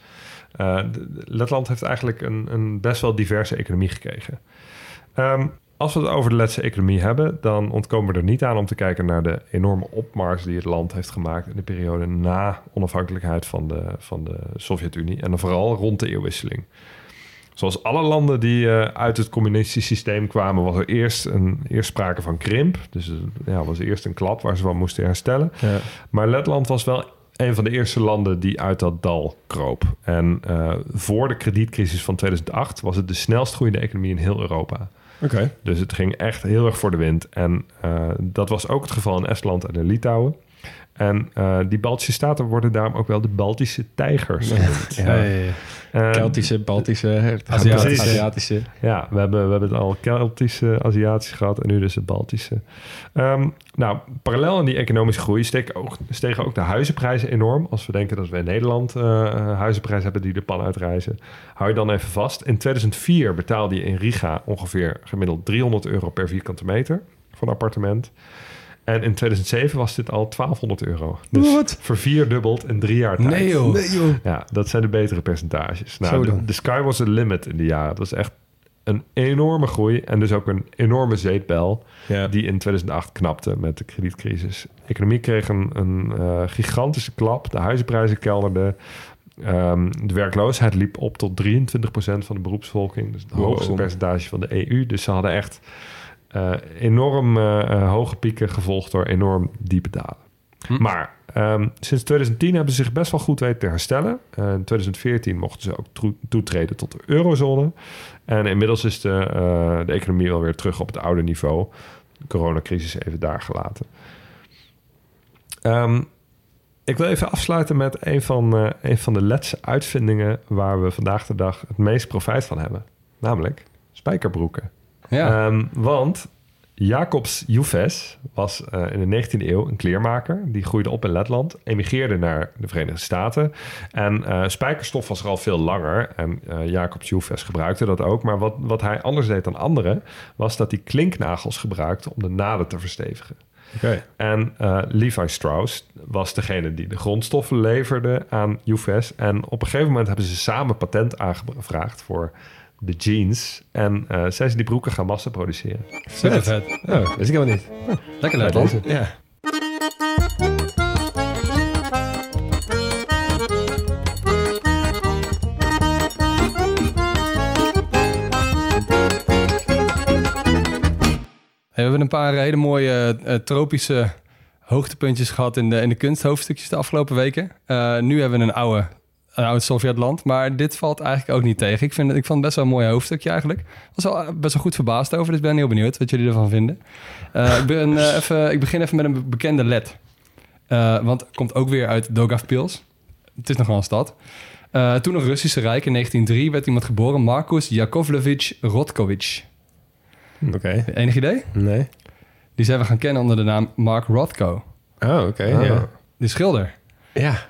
Letland heeft eigenlijk een, een best wel diverse economie gekregen. Ehm, als we het over de Letse economie hebben, dan ontkomen we er niet aan om te kijken naar de enorme opmars die het land heeft gemaakt in de periode na onafhankelijkheid van de, van de Sovjet-Unie. En dan vooral rond de eeuwwisseling. Zoals alle landen die eh, uit het communistische systeem kwamen, was er eerst, een, eerst sprake van krimp. Dus eh, ja, was eerst een klap waar ze van moesten herstellen. Ja. Maar Letland was wel een van de eerste landen die uit dat dal kroop. En eh, voor de kredietcrisis van 2008 was het de snelst groeiende economie in heel Europa. Oké. Dus het ging echt heel erg voor de wind. En eh, dat was ook het geval in Estland en in Litouwen. En eh, die Baltische staten worden daarom ook wel de Baltische tijgers genoemd. Ja. Hey. Eh, Keltische, Baltische, Aziatische. Aziatische. ja, we hebben, we hebben het al Keltische, Aziatische gehad en nu dus de Baltische. Ehm, nou, parallel aan die economische groei steken ook, stegen ook de huizenprijzen enorm. Als we denken dat we in Nederland eh huizenprijzen hebben die de pan uitreizen. Hou je dan even vast. In 2004 betaalde je in Riga ongeveer gemiddeld 300 euro per vierkante meter voor een appartement. En in 2007 was dit al 1200 euro. Dus Wat? vervierdubbeld in drie jaar tijd. Nee joh. Ja, dat zijn de betere percentages. Nou, de, sky was the limit in die jaren. Dat was echt een enorme groei en dus ook een enorme zeepbel Ja. die in 2008 knapte met de kredietcrisis. De economie kreeg een, een eh, gigantische klap. De huizenprijzen kelderden. Ehm, de werkloosheid liep op tot 23% van de beroepsvolking. Dus het Wow. hoogste percentage van de EU. Dus ze hadden echt eh, enorm eh, eh, hoge pieken gevolgd door enorm diepe dalen. Maar ehm, sinds 2010 hebben ze zich best wel goed weten te herstellen. In 2014 mochten ze ook toetreden tot de eurozone. En inmiddels is de, de economie alweer terug op het oude niveau. De coronacrisis even daar gelaten. Ehm, ik wil even afsluiten met een van, een van de Letse uitvindingen... waar we vandaag de dag het meest profijt van hebben. Namelijk spijkerbroeken. Ja. Ehm, want Jacobs Juves was eh, in de 19e eeuw een kleermaker. Die groeide op in Letland, emigreerde naar de Verenigde Staten. En eh, spijkerstof was er al veel langer. En eh, Jacobs Juves gebruikte dat ook. Maar wat, wat hij anders deed dan anderen... was dat hij klinknagels gebruikte om de naden te verstevigen. En Levi Strauss was degene die de grondstoffen leverde aan Juves. En op een gegeven moment hebben ze samen patent aangevraagd voor de jeans. En eh zijn ze die broeken gaan massa produceren. Super vet. Oh, wist ik helemaal niet. Lekker Letland. Ja. Hey, we hebben een paar hele mooie eh, tropische hoogtepuntjes gehad in de, in de kunsthoofdstukjes de afgelopen weken. Eh, nu hebben we een oude, een oud Sovjetland, maar dit valt eigenlijk ook niet tegen. Ik, vind, het- ik vond het best wel een mooi hoofdstukje eigenlijk. Ik was wel eh, best wel goed verbaasd over, dus ik ben heel benieuwd wat jullie ervan vinden. Eh, ik, ben, eh, even, ik begin even met een bekende led. Want het komt ook weer uit Daugavpils. Het is nog wel een stad. Toen nog Russische Rijk. In 1903 werd iemand geboren, Markus Yakovlevich Rotkovich. Oké. Enig idee? Nee. Die zijn we gaan kennen onder de naam Mark Rothko. Oh, oké. Ah. Ja. Die schilder. Ja.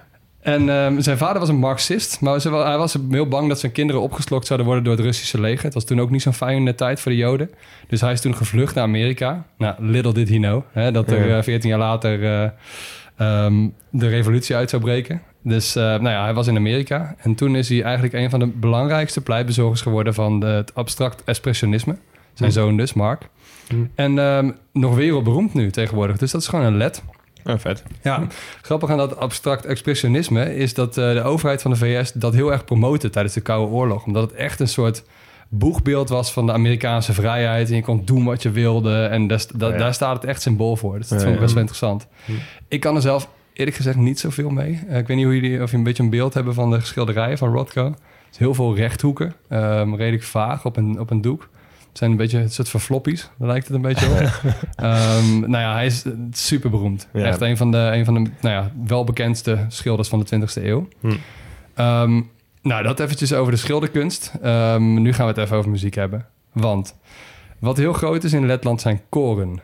En ehm, zijn vader was een Marxist, maar ze- hij was heel bang dat zijn kinderen opgeslokt zouden worden door het Russische leger. Het was toen ook niet zo'n fijne tijd voor de Joden. Dus hij is toen gevlucht naar Amerika. Nou, little did he know, hè, dat er eh, 14 jaar later eh, ehm, de revolutie uit zou breken. Dus eh, nou ja, hij was in Amerika. En toen is hij eigenlijk een van de belangrijkste pleitbezorgers geworden van de, het abstract expressionisme. Zijn zoon dus, Mark. En ehm, nog wereldberoemd nu tegenwoordig. Dus dat is gewoon een led. Oh, vet. Ja, grappig aan dat abstract expressionisme is dat eh, de overheid van de VS dat heel erg promoten tijdens de Koude Oorlog. Omdat het echt een soort boegbeeld was van de Amerikaanse vrijheid. En je kon doen wat je wilde. En daar, Ja. daar staat het echt symbool voor. Dus dat Ja, vond ik ja. best wel interessant. Ik kan er zelf eerlijk gezegd niet zoveel mee. Eh, ik weet niet hoe jullie, of je een beetje een beeld hebben van de schilderijen van Rothko. Het is heel veel rechthoeken. ehm, redelijk vaag op een, op een doek. Het zijn een beetje een soort van floppies. Daar lijkt het een beetje op. Ehm, nou ja, hij is super beroemd. Ja. Echt een van de, een van de nou ja, welbekendste schilders van de 20e eeuw. Hm. Ehm, nou, dat eventjes over de schilderkunst. Ehm, nu gaan we het even over muziek hebben. Want wat heel groot is in Letland zijn koren.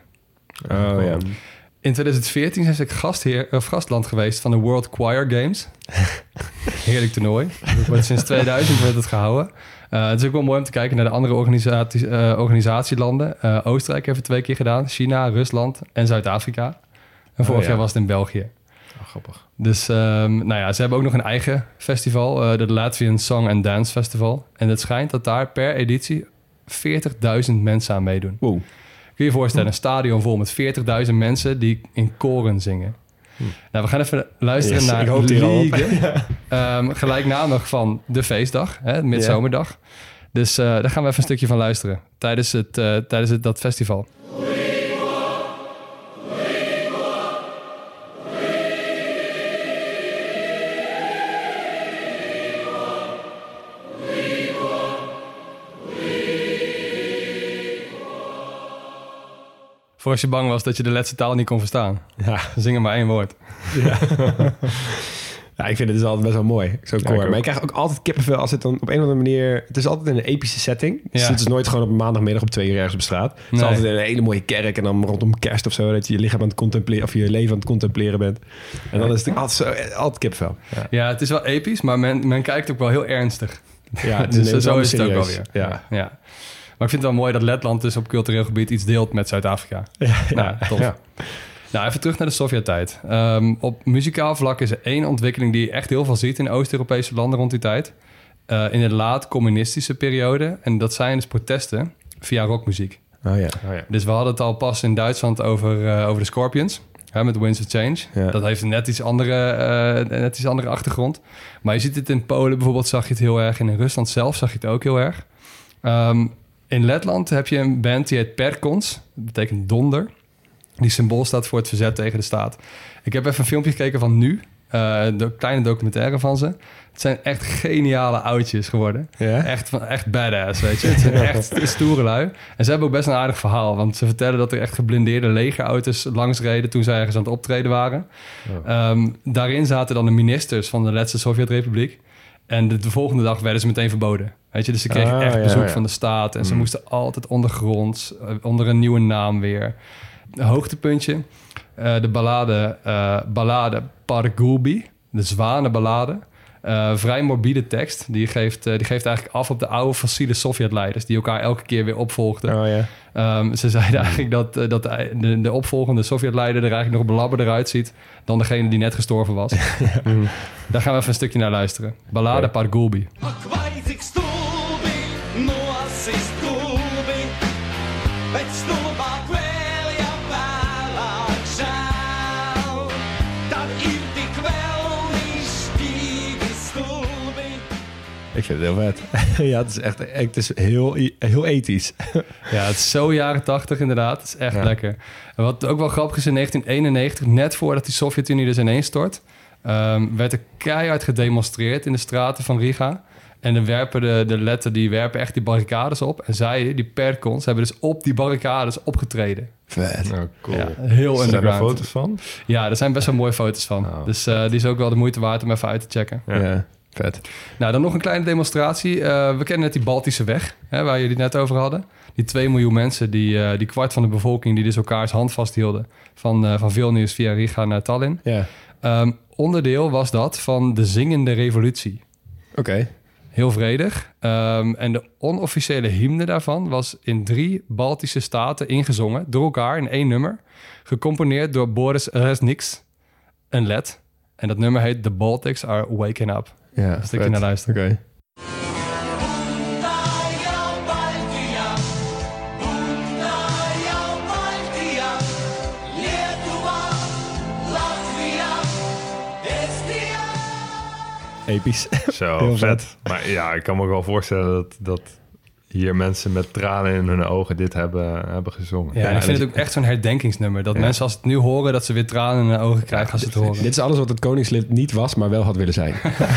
Oh, ja. In 2014 zijn ze gastheer, of gastland geweest van de World Choir Games. Heerlijk toernooi. Wordt sinds 2000 wordt het gehouden. Eh, het is ook wel mooi om te kijken naar de andere organisaties, eh, organisatielanden. Eh, Oostenrijk heeft het twee keer gedaan. China, Rusland en Zuid-Afrika. En vorig ja. jaar was het in België. Oh, grappig. Dus ehm, nou ja, ze hebben ook nog een eigen festival. de Latvian Song and Dance Festival. En het schijnt dat daar per editie 40.000 mensen aan meedoen. Wow. Kun je je voorstellen, een stadion vol met 40.000 mensen die in koren zingen. Nou, we gaan even luisteren Yes, naar ik hoop. Liege. Ehm, gelijknamig van de feestdag, hè, midzomerdag. Dus eh, daar gaan we even een stukje van luisteren tijdens, het, eh, tijdens het, dat festival. Voor als je bang was dat je de laatste taal niet kon verstaan. Ja. Zing er maar één woord. ja, ik vind het dus altijd best wel mooi. Ja, koor. maar ik krijg ook altijd kippenvel als het dan op een of andere manier... Het is altijd in een epische setting. Dus Ja. het is nooit gewoon op maandagmiddag op twee uur ergens op straat. Het is altijd in een hele mooie kerk en dan rondom kerst of zo... dat je je lichaam aan het contempleren... of je leven aan het contempleren bent. En dan is het altijd, zo, altijd kippenvel. Ja, Ja, het is wel episch, maar men, men kijkt ook wel heel ernstig. ja Dus zo is het ook serieus. wel weer. Ja. Ja. Maar ik vind het wel mooi dat Letland dus op cultureel gebied iets deelt met Zuid-Afrika. Ja, Nou, tof. ja. Nou, even terug naar de Sovjet-tijd. Ehm, op muzikaal vlak is er één ontwikkeling die je echt heel veel ziet in Oost-Europese landen rond die tijd. Eh, in de laat-communistische periode. En dat zijn dus protesten via rockmuziek. Oh ja. Oh, ja. Dus we hadden het al pas in Duitsland over, eh, over de Scorpions. Hè, met Winds of Change. Ja. Dat heeft een net iets, andere, eh, net iets andere achtergrond. Maar je ziet het in Polen bijvoorbeeld, zag je het heel erg. En in Rusland zelf zag je het ook heel erg. Ehm, in Letland heb je een band die heet Perkons. Dat betekent donder. Die symbool staat voor het verzet tegen de staat. Ik heb even een filmpje gekeken van nu. eh, de kleine documentaire van ze. Het zijn echt geniale oudjes geworden. Ja? Echt, van- echt badass, weet je. Het zijn echt stoere lui. En ze hebben ook best een aardig verhaal. Want ze vertellen dat er echt geblindeerde legerauto's langs reden... toen zij ergens aan het optreden waren. Ehm, daarin zaten dan de ministers van de laatste Sovjet-Republiek. En de, de volgende dag werden ze meteen verboden. Weet je, dus ze kregen Ah, echt bezoek ja. van de staat. En ze moesten altijd ondergronds, eh, onder een nieuwe naam weer. Hoogtepuntje, eh, de ballade, eh ballade Pargulbi, de zwanenballade. Eh, vrij morbide tekst. Die geeft, die geeft eigenlijk af op de oude fossiele Sovjet-leiders... die elkaar elke keer weer opvolgden. Oh ja. Ehm, ze zeiden eigenlijk dat, dat de, de, de opvolgende Sovjet-leider er eigenlijk nog belabberder uitziet dan degene die net gestorven was. Daar gaan we even een stukje naar luisteren. Ballade Pargulbi. Ik vind het heel vet. ja, het is echt het is heel, heel ethisch. Ja, het is zo jaren tachtig inderdaad. Het is echt Ja. lekker. En wat ook wel grappig is, in 1991, net voordat die Sovjet-Unie dus ineens stort... ehm, werd er keihard gedemonstreerd in de straten van Riga. En de, werpen de, de letten die werpen echt die barricades op. En zij, die perkons, hebben dus op die barricades opgetreden. Vet. Oh, cool. Ja, heel Zijn er foto's van? Ja, er zijn best wel mooie foto's van. Oh. Dus eh, die is ook wel de moeite waard om even uit te checken. Ja. Ja. Vet. Nou, dan nog een kleine demonstratie. Eh, we kennen net die Baltische weg, hè, waar jullie het net over hadden. Die 2 miljoen mensen, die, eh, die kwart van de bevolking... die dus elkaars hand vasthielden van, eh van Vilnius via Riga naar Tallinn. Ja. Ehm, onderdeel was dat van de zingende revolutie. Oké. Heel vredig. Ehm, en de onofficiële hymne daarvan was in drie Baltische staten ingezongen... door elkaar in één nummer. Gecomponeerd door Boris Resniks, een led. En dat nummer heet The Baltics Are Waking Up. Ja, Een stukje vet. naar luisteren. Oké. Episch. Zo, Heel vet. Maar ja, ik kan me ook wel voorstellen dat, dat hier mensen met tranen in hun ogen dit hebben, hebben gezongen. Ja, ik vind het ook echt zo'n herdenkingsnummer. Dat mensen als ze het nu horen, dat ze weer tranen in hun ogen krijgen als ze het horen. Dit is alles wat het koningslid niet was, maar wel had willen zijn.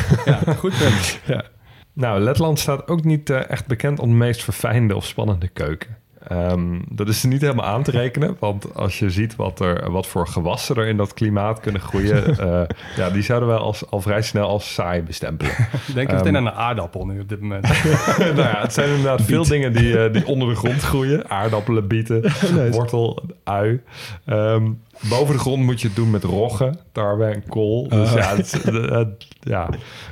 Goed punt. ja. Nou, Letland staat ook niet eh, echt bekend om de meest verfijnde of spannende keuken. Ehm, dat is niet helemaal aan te rekenen, want als je ziet wat, er, wat voor gewassen er in dat klimaat kunnen groeien, eh, ja, die zouden we als, al vrij snel als saai bestempelen. Denk Ehm, meteen aan een aardappel nu op dit moment. nou ja, het zijn inderdaad veel dingen die, eh, die onder de grond groeien. Aardappelen, bieten, wortel, ui. Ehm, boven de grond moet je het doen met roggen, tarwe en kool. Dus Oh. ja, het, het- het- ja.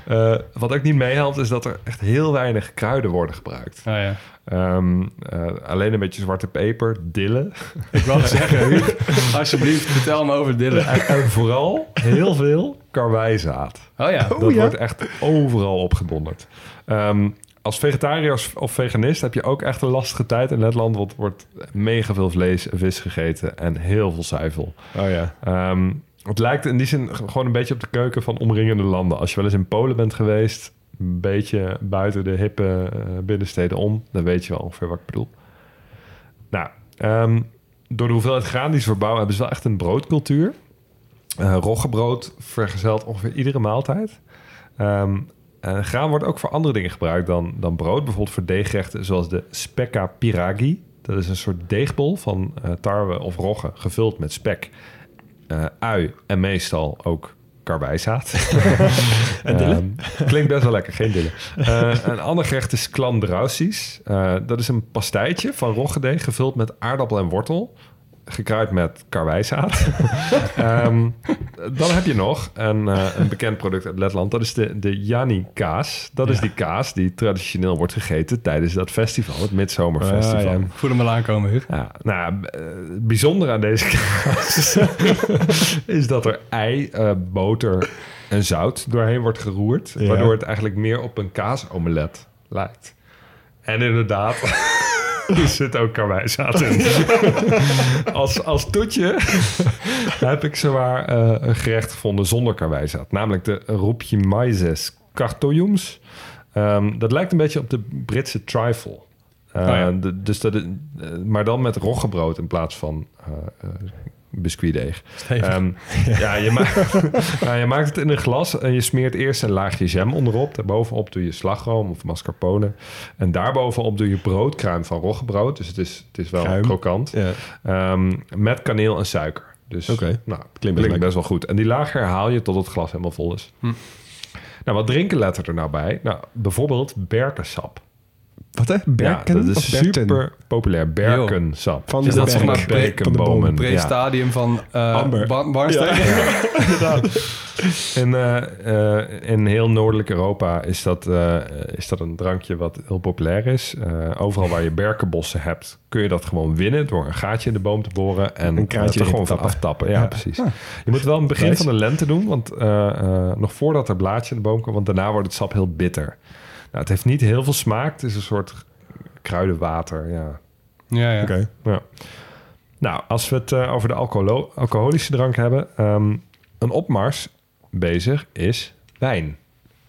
Eh, wat ook niet meehelpt is dat er echt heel weinig kruiden worden gebruikt. Ah, ja. Ehm, eh, alleen een beetje zwarte peper, dille. Ik wou zeggen, Huub, alsjeblieft, vertel me over Dylan. En, en vooral heel veel karwijzaad. Oh ja. Dat wordt echt overal opgedonderd. Ehm, als vegetariër of- veganist heb je ook echt een lastige tijd in Letland. Er wordt mega veel vlees en vis gegeten en heel veel zuivel. Oh ja. Ehm, het lijkt in die zin gewoon een beetje op de keuken van omringende landen. Als je wel eens in Polen bent geweest, een beetje buiten de hippe eh, binnensteden om, dan weet je wel ongeveer wat ik bedoel. Nou, ehm, door de hoeveelheid graan die ze verbouwen, hebben ze wel echt een broodcultuur. Eh roggebrood vergezelt ongeveer iedere maaltijd. Ehm, en graan wordt ook voor andere dingen gebruikt dan, dan brood. Bijvoorbeeld voor deeggerechten zoals de spekka piragi. Dat is een soort deegbol van eh, tarwe of rogge gevuld met spek, eh, ui en meestal ook karwijzaad. En? Ehm, klinkt best wel lekker, geen dille. Eh, een ander gerecht is klandrausies. Eh dat is een pastijtje van roggedeeg gevuld met aardappel en wortel. Gekruid met karwijzaad. Ehm, dan heb je nog een, eh, een bekend product uit Letland. Dat is de, de Jani kaas. Dat is die kaas die traditioneel wordt gegeten tijdens dat festival. Het Midzomerfestival. Ah, ja. Voel hem al aankomen, Huub. Ja, nou, eh, het bijzondere aan deze kaas is dat er ei, eh, boter en zout doorheen wordt geroerd. Waardoor het eigenlijk meer op een kaasomelet lijkt. En inderdaad, er zit ook karwijzaad in. als, als toetje heb ik zowaar eh, een gerecht gevonden zonder karwijzaad. Namelijk de roepje maizes cartojums. Ehm, dat lijkt een beetje op de Britse trifle. Eh, Oh ja. de- dus dat, het- eh, maar dan met roggebrood in plaats van eh eh, biscuitdeeg. Ehm, ja, je, maakt, ja, je maakt het in een glas en je smeert eerst een laagje jam onderop. Daarbovenop doe je slagroom of mascarpone. En daarbovenop doe je broodkruim van roggebrood. Dus het is, het is wel Kruim. krokant. Ja. Ehm, met kaneel en suiker. Dus nou, best klinkt, lekker. best wel goed. En die laag herhaal je tot het glas helemaal vol is. Hm. Nou, wat drinken lettert er nou bij? Nou, bijvoorbeeld berkensap. Wat hè? Berken? ja, dat is super populair. Berkensap. Van Is de dat zeg berk. maar. Bekenbomen. Pre-stadium van uh, Amber. Bar Barnstein? In, eh, eh, in heel noordelijk Europa is dat, eh, is dat een drankje wat heel populair is. Eh, overal waar je berkenbossen hebt, kun je dat gewoon winnen door een gaatje in de boom te boren en Een kraantje er gewoon te van tappen. aftappen. Ja, Ja. precies. Je moet wel in het begin van de lente doen, want eh, eh, nog voordat er blaadje in de boom komt, want daarna wordt het sap heel bitter. Nou, het heeft niet heel veel smaak. Het is een soort kruidenwater. Ja, Ja, ja. Oké. ja. Nou, als we het eh, over de alcoholo- alcoholische drank hebben, ehm, een opmars bezig is wijn.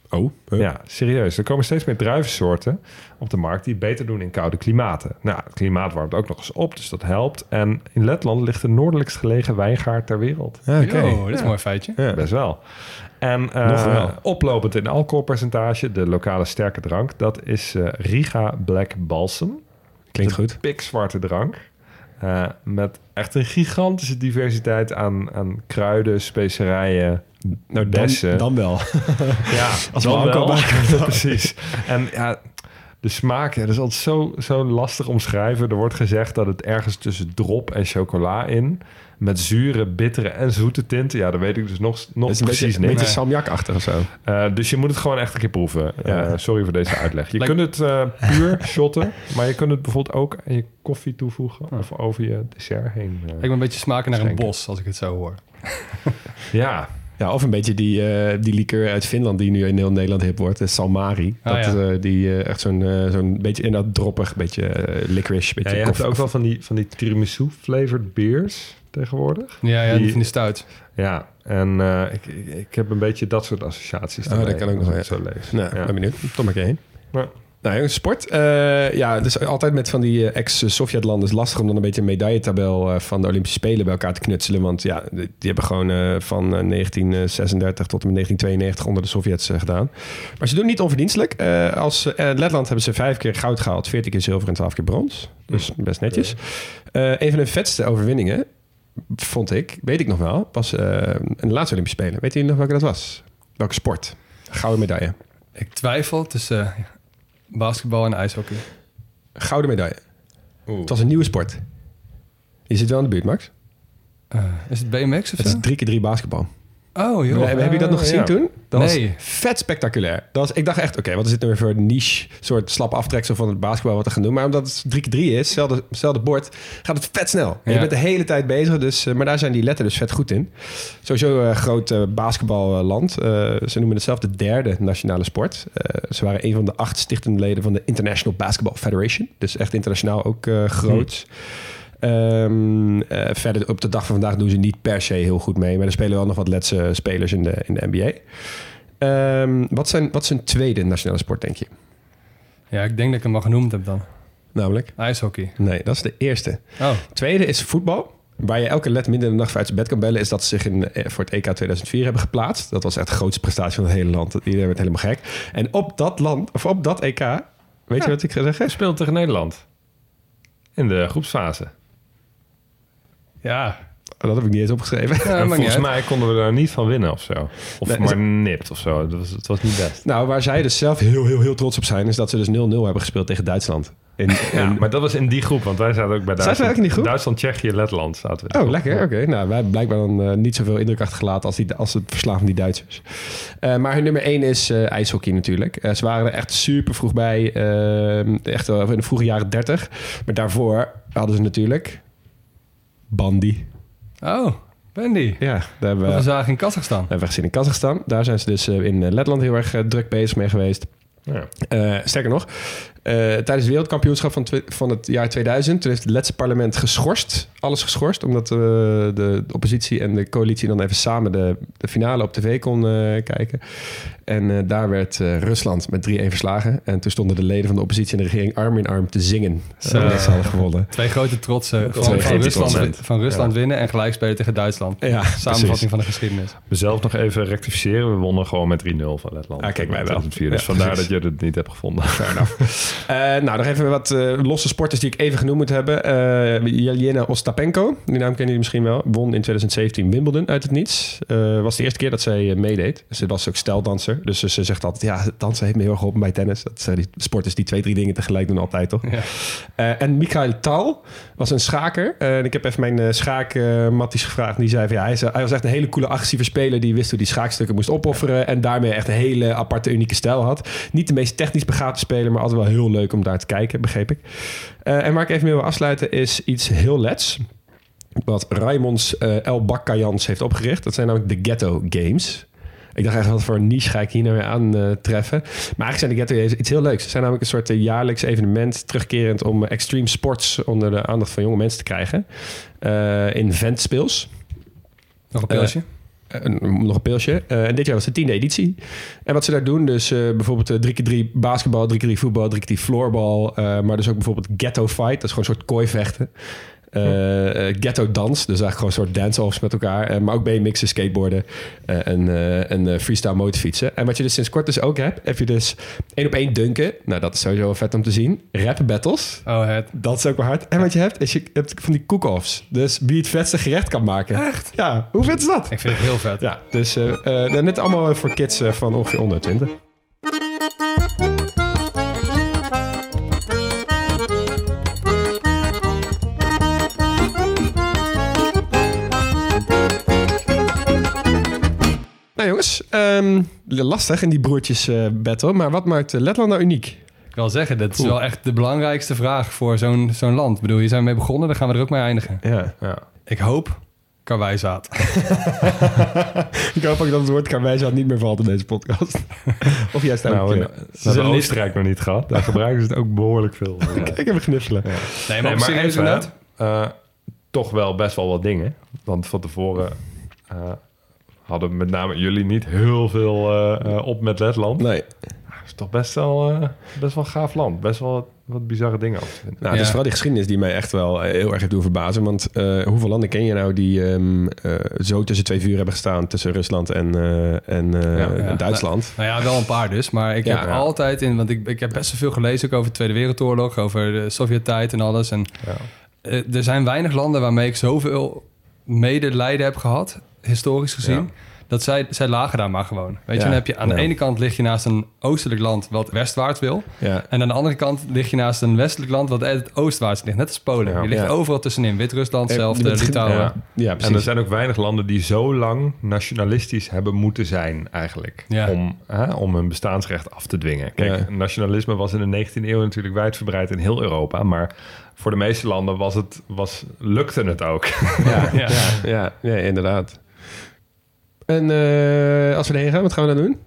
Oh, huh. Ja, serieus. Er komen steeds meer druivensoorten op de markt die het beter doen in koude klimaten. Nou, het klimaat warmt ook nog eens op, dus dat helpt. En in Letland ligt de noordelijkst gelegen wijngaard ter wereld. Ja, Oké. Oh, dit is een mooi feitje. Ja. Best wel. En eh, Nog wel. oplopend in alcoholpercentage, de lokale sterke drank, dat is eh, Riga Black Balsam. Klinkt goed. pikzwarte drank. Eh, met echt een gigantische diversiteit aan, aan kruiden, specerijen, Nou, bessen. dan, dan wel. Ja, Als dan we wel. Precies. En ja, de smaak, dat is altijd zo, zo lastig omschrijven. Er wordt gezegd dat het ergens tussen drop en chocola in... met zure, bittere en zoete tinten. Ja, dat weet ik dus nog, nog is een precies beetje, een niet. beetje salmiakachtig of zo. Eh, dus je moet het gewoon echt een keer proeven. Eh, sorry voor deze uitleg. Je kunt het eh, puur shotten, maar je kunt het bijvoorbeeld ook aan je koffie toevoegen of over je dessert heen. eh. Ik ben een beetje smaken naar een bos, als ik het zo hoor. ja, Ja, of een beetje die, eh, die liqueur uit Finland die nu in heel Nederland hip wordt. De Salmari. Ah, dat, ja. eh, die echt zo'n eh, zo'n beetje inderdaad droppig, beetje eh, licorice. Beetje ja je hebt ook wel van die, van die tiramisu flavored beers tegenwoordig. Ja, ja Die- die, van die stuit. Ja, en eh, ik, ik, ik heb een beetje dat soort associaties. Oh, dat kan ook nog het zo lees. Nou, ja. ben benieuwd. Tom maar heen. Ja. Nou, sport. Eh, ja, dus altijd met van die eh, ex-Sovjet-landen is het lastig om dan een beetje een medailletabel eh, van de Olympische Spelen bij elkaar te knutselen. Want ja, die die hebben gewoon eh, van eh, 1936 tot en met 1992 onder de Sovjets gedaan. Maar ze doen niet onverdienstelijk. Eh, als Letland hebben ze vijf keer goud gehaald, 14 keer zilver en 12 keer brons. Dus best netjes. Eh, een van de vetste overwinningen, vond ik, weet ik nog wel, was eh in de laatste Olympische Spelen. Weet jullie nog welke dat was? Welke sport? Gouden medaille. Ik twijfel tussen eh, basketbal en ijshockey. Gouden medaille. Het was een nieuwe sport. Je zit wel in de buurt, Max. Eh, is het BMX of Het zo? is drie keer drie basketbal. Oh, joh. Heb, heb je dat nog Oh, gezien ja. toen? Dat Nee. was vet spectaculair. Dat was, ik dacht echt, oké, wat is dit nou weer voor een niche soort slap aftreksel van het basketbal wat we gaan doen? Maar omdat het 3 keer 3 is, hetzelfde, hetzelfde bord, gaat het vet snel. En Je bent de hele tijd bezig, dus, eh, maar daar zijn die letten dus vet goed in. Sowieso een groot eh, basketballand. Eh, ze noemen het zelf de derde nationale sport. Eh, ze waren een van de acht stichtende leden van de International Basketball Federation. Dus echt internationaal ook eh, groot. Ehm, eh, verder op de dag van vandaag doen ze niet per se heel goed mee. Maar er spelen wel nog wat letse spelers in de, in de NBA. Ehm, wat, zijn, wat is een tweede nationale sport, denk je? Ja, ik denk dat ik hem al genoemd heb dan. Namelijk? IJshockey. Nee, dat is de eerste. Oh, Tweede is voetbal. Waar je elke let minder de nacht uit zijn bed kan bellen... is dat ze zich in, eh, voor het EK 2004 hebben geplaatst. Dat was echt de grootste prestatie van het hele land. Iedereen werd helemaal gek. En op dat land, of op dat EK... Weet je wat ik ga zeggen? Speelt tegen Nederland. In de groepsfase. Ja. Dat heb ik niet eens opgeschreven. ja niet volgens mij konden we daar niet van winnen of zo. Of Nee, maar nipt of zo. Dat was, het was niet best. Nou, waar zij dus zelf heel, heel, heel trots op zijn... is dat ze dus 0-0 hebben gespeeld tegen Duitsland. In, Ja, in- maar dat was in die groep, want wij zaten ook bij Duitsland. ook in die groep? Duitsland, Tsjechië, Letland zaten we. Oh, groep. lekker. Oké. Nou, wij hebben blijkbaar dan eh, niet zoveel indruk achtergelaten als, die, als het verslaan van die Duitsers. Eh, maar hun nummer één is eh, ijshockey natuurlijk. Eh, ze waren er echt super vroeg bij. eh, echt wel in de vroege jaren 30. Maar daarvoor hadden ze natuurlijk bandy. Oh, Bendy. Ja, daar hebben we, we zagen in Kazachstan. hebben we gezien in Kazachstan. Daar zijn ze dus eh, in eh, Letland heel erg eh, druk bezig mee geweest. Ja. Sterker nog, tijdens het wereldkampioenschap van, van het jaar 2000... toen heeft het Letse parlement geschorst. Alles geschorst, omdat de, de oppositie en de coalitie... dan even samen de, de finale op tv kon kijken. En eh, daar werd eh, Rusland met 3-1 verslagen. En toen stonden de leden van de oppositie en de regering arm in arm te zingen. Zo. Uh, dat ze hadden gewonnen. Twee grote trotsen van, Twee van grote Rusland, trotsen. van Rusland winnen en gelijk spelen tegen Duitsland. Ja, Samenvatting precies. van de geschiedenis. Mezelf nog even rectificeren. We wonnen gewoon met 3-0 van Letland. Ah, kijk, wij wel. 2004. Dus Ja, vandaar precies. dat je het niet hebt gevonden. Eh, nou, nog even wat eh, losse sporters die ik even genoemd moet hebben. Eh Jelena Ostapenko, die naam kennen jullie misschien wel, won in 2017 Wimbledon uit het niets. Eh was de eerste keer dat zij meedeed. Ze was ook steldanser. Dus ze zegt altijd, ja, dansen heeft me heel erg geholpen bij tennis. Dat zijn die sporters die twee, drie dingen tegelijk doen altijd, toch? Ja. Eh, en Michael Tal was een schaker. Eh, en ik heb even mijn uh, schaakmatties gevraagd. En die zei van, ja, hij, is, hij was echt een hele coole agressieve speler. Die wist hoe die schaakstukken moest opofferen. En daarmee echt een hele aparte, unieke stijl had. Niet de meest technisch begaafde speler, maar altijd wel heel leuk om daar te kijken, begreep ik. En waar ik even mee wil afsluiten is iets heel lets. Wat Raimonds uh, El Bakkajans heeft opgericht. Dat zijn namelijk de Ghetto Games. Ik dacht eigenlijk, wat voor een niche ga ik hier nou weer aantreffen? Uh, maar eigenlijk zijn de Ghetto iets heel leuks. Ze zijn namelijk een soort uh, jaarlijks evenement... terugkerend om extreme sports onder de aandacht van jonge mensen te krijgen. In Ventspeels. Nog een pilsje? Uh, nog een pilsje. Uh, en dit jaar was de tiende editie. En wat ze daar doen, dus uh, bijvoorbeeld 3x3 basketbal, 3x3 voetbal, 3x3 floorbal. maar dus ook bijvoorbeeld ghetto fight. Dat is gewoon een soort kooivechten. eh, eh, eh, ghetto dans, dus eigenlijk gewoon een soort dance-offs met elkaar. Eh, maar ook BMX'en, skateboarden en, en freestyle motorfietsen. En wat je dus sinds kort dus ook hebt, heb je dus één op één dunken. Nou, dat is sowieso vet om te zien. Rap battles. Oh. Dat is ook wel hard. En wat je hebt, is je hebt van die cook-offs. Dus wie het vetste gerecht kan maken. Echt? Ja, hoe vet is dat? Ik vind het heel vet. Ja, dus net allemaal voor kids van ongeveer 120. Jongens, ehm, lastig in die broertjes eh, battle. Maar wat maakt eh, Letland nou uniek? Ik wil zeggen, dat is wel echt de belangrijkste vraag voor zo'n zo'n land. Ik bedoel, hier zijn we mee begonnen, dan gaan we er ook mee eindigen. Ja. Ja. Ik hoop karwijzaad. Ik hoop ook dat het woord karwijzaad niet meer valt in deze podcast. of juist ook... Nou, eh, we hebben niet- Oostenrijk nog niet gehad. Daar gebruiken ze het ook behoorlijk veel. Ja. ik heb een gniffelen. Nee, Nee, maar, maar serieus even, inderdaad. eh, toch wel best wel wat dingen. Want van tevoren eh, hadden met name jullie niet heel veel eh, eh, op met Letland. Nee. Het is toch best wel, eh, best wel een gaaf land. Best wel wat, wat bizarre dingen vinden. Nou, het is vooral die geschiedenis die mij echt wel heel erg heeft doen verbazen. Want eh, hoeveel landen ken je nou die ehm, eh, zo tussen twee vuur hebben gestaan... tussen Rusland en, eh, en eh, Ja, ja. Duitsland? Nou ja, wel een paar dus. Maar ik Ja. heb Ja. altijd in... Want ik, ik heb best wel veel gelezen ook over de Tweede Wereldoorlog. Over de Sovjet-tijd en alles. En Ja. er zijn weinig landen waarmee ik zoveel medelijden heb gehad. Historisch gezien. Ja. Dat zij, zij lagen daar maar gewoon. Weet je, dan heb je aan Ja. de ene kant lig je naast een oostelijk land wat westwaarts wil. Ja. En aan de andere kant lig je naast een westelijk land wat het oostwaarts ligt. Net als Polen. Ja. je ligt Ja. overal tussenin. Wit-Rusland, Eh, zelfde, Litouwen. Ja. Ja, En er zijn ook weinig landen die zo lang nationalistisch hebben moeten zijn, eigenlijk. Ja. Om, hè, om hun bestaansrecht af te dwingen. Kijk, Ja. nationalisme was in de 19e eeuw natuurlijk wijdverbreid in heel Europa. Maar voor de meeste landen was het, was, lukte het ook. Ja, Ja. ja. ja, ja, inderdaad. En eh, als we erheen gaan, wat gaan we dan doen?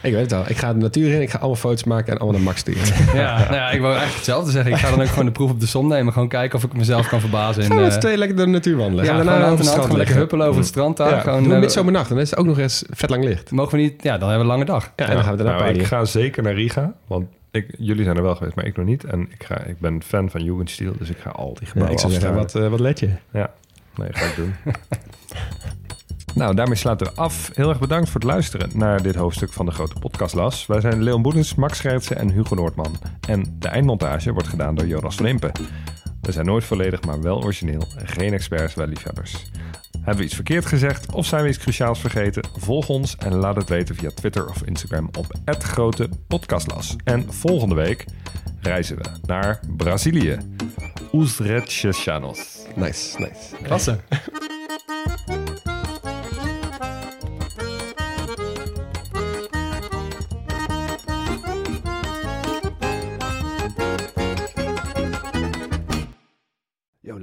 Ik weet het al. Ik ga de natuur in, ik ga allemaal foto's maken en allemaal naar Max sturen. Ja, nou ja, ik wou eigenlijk hetzelfde zeggen. Ik ga dan ook gewoon de proef op de som nemen. Gewoon kijken of ik mezelf kan verbazen. In, Gaan we met eh, z'n tweeën lekker door de natuur wandelen? ja, gewoon daarna gewoon lekker huppelen over het strand daar. Ja, gewoon, doen we eh, midzomernacht. Dan is het ook nog eens vet lang licht. Mogen we niet... Ja, dan hebben we een lange dag. Ja, en dan gaan we daarna Nou, ik ga zeker naar Riga, want ik, jullie zijn er wel geweest, maar ik nog niet. En ik, ga, ik ben fan van Jugendstil, dus ik ga al die Ja, gebouwen ik zou zeggen, wat, eh, wat let je? Ja, nee, ga ik doen. nou, daarmee sluiten we af. Heel erg bedankt voor het luisteren naar dit hoofdstuk van de Grote Podcastlas. Wij zijn Leon Boedens, Max Schertsen en Hugo Noordman. En de eindmontage wordt gedaan door Jonas van Impen. We zijn nooit volledig, maar wel origineel. Geen experts, wel liefhebbers. Hebben we iets verkeerd gezegd of zijn we iets cruciaals vergeten? Volg ons en laat het weten via Twitter of Instagram op Grote Podcastlas. En volgende week reizen we naar Brazilië. Uzrechanos. Nice, nice. Klasse.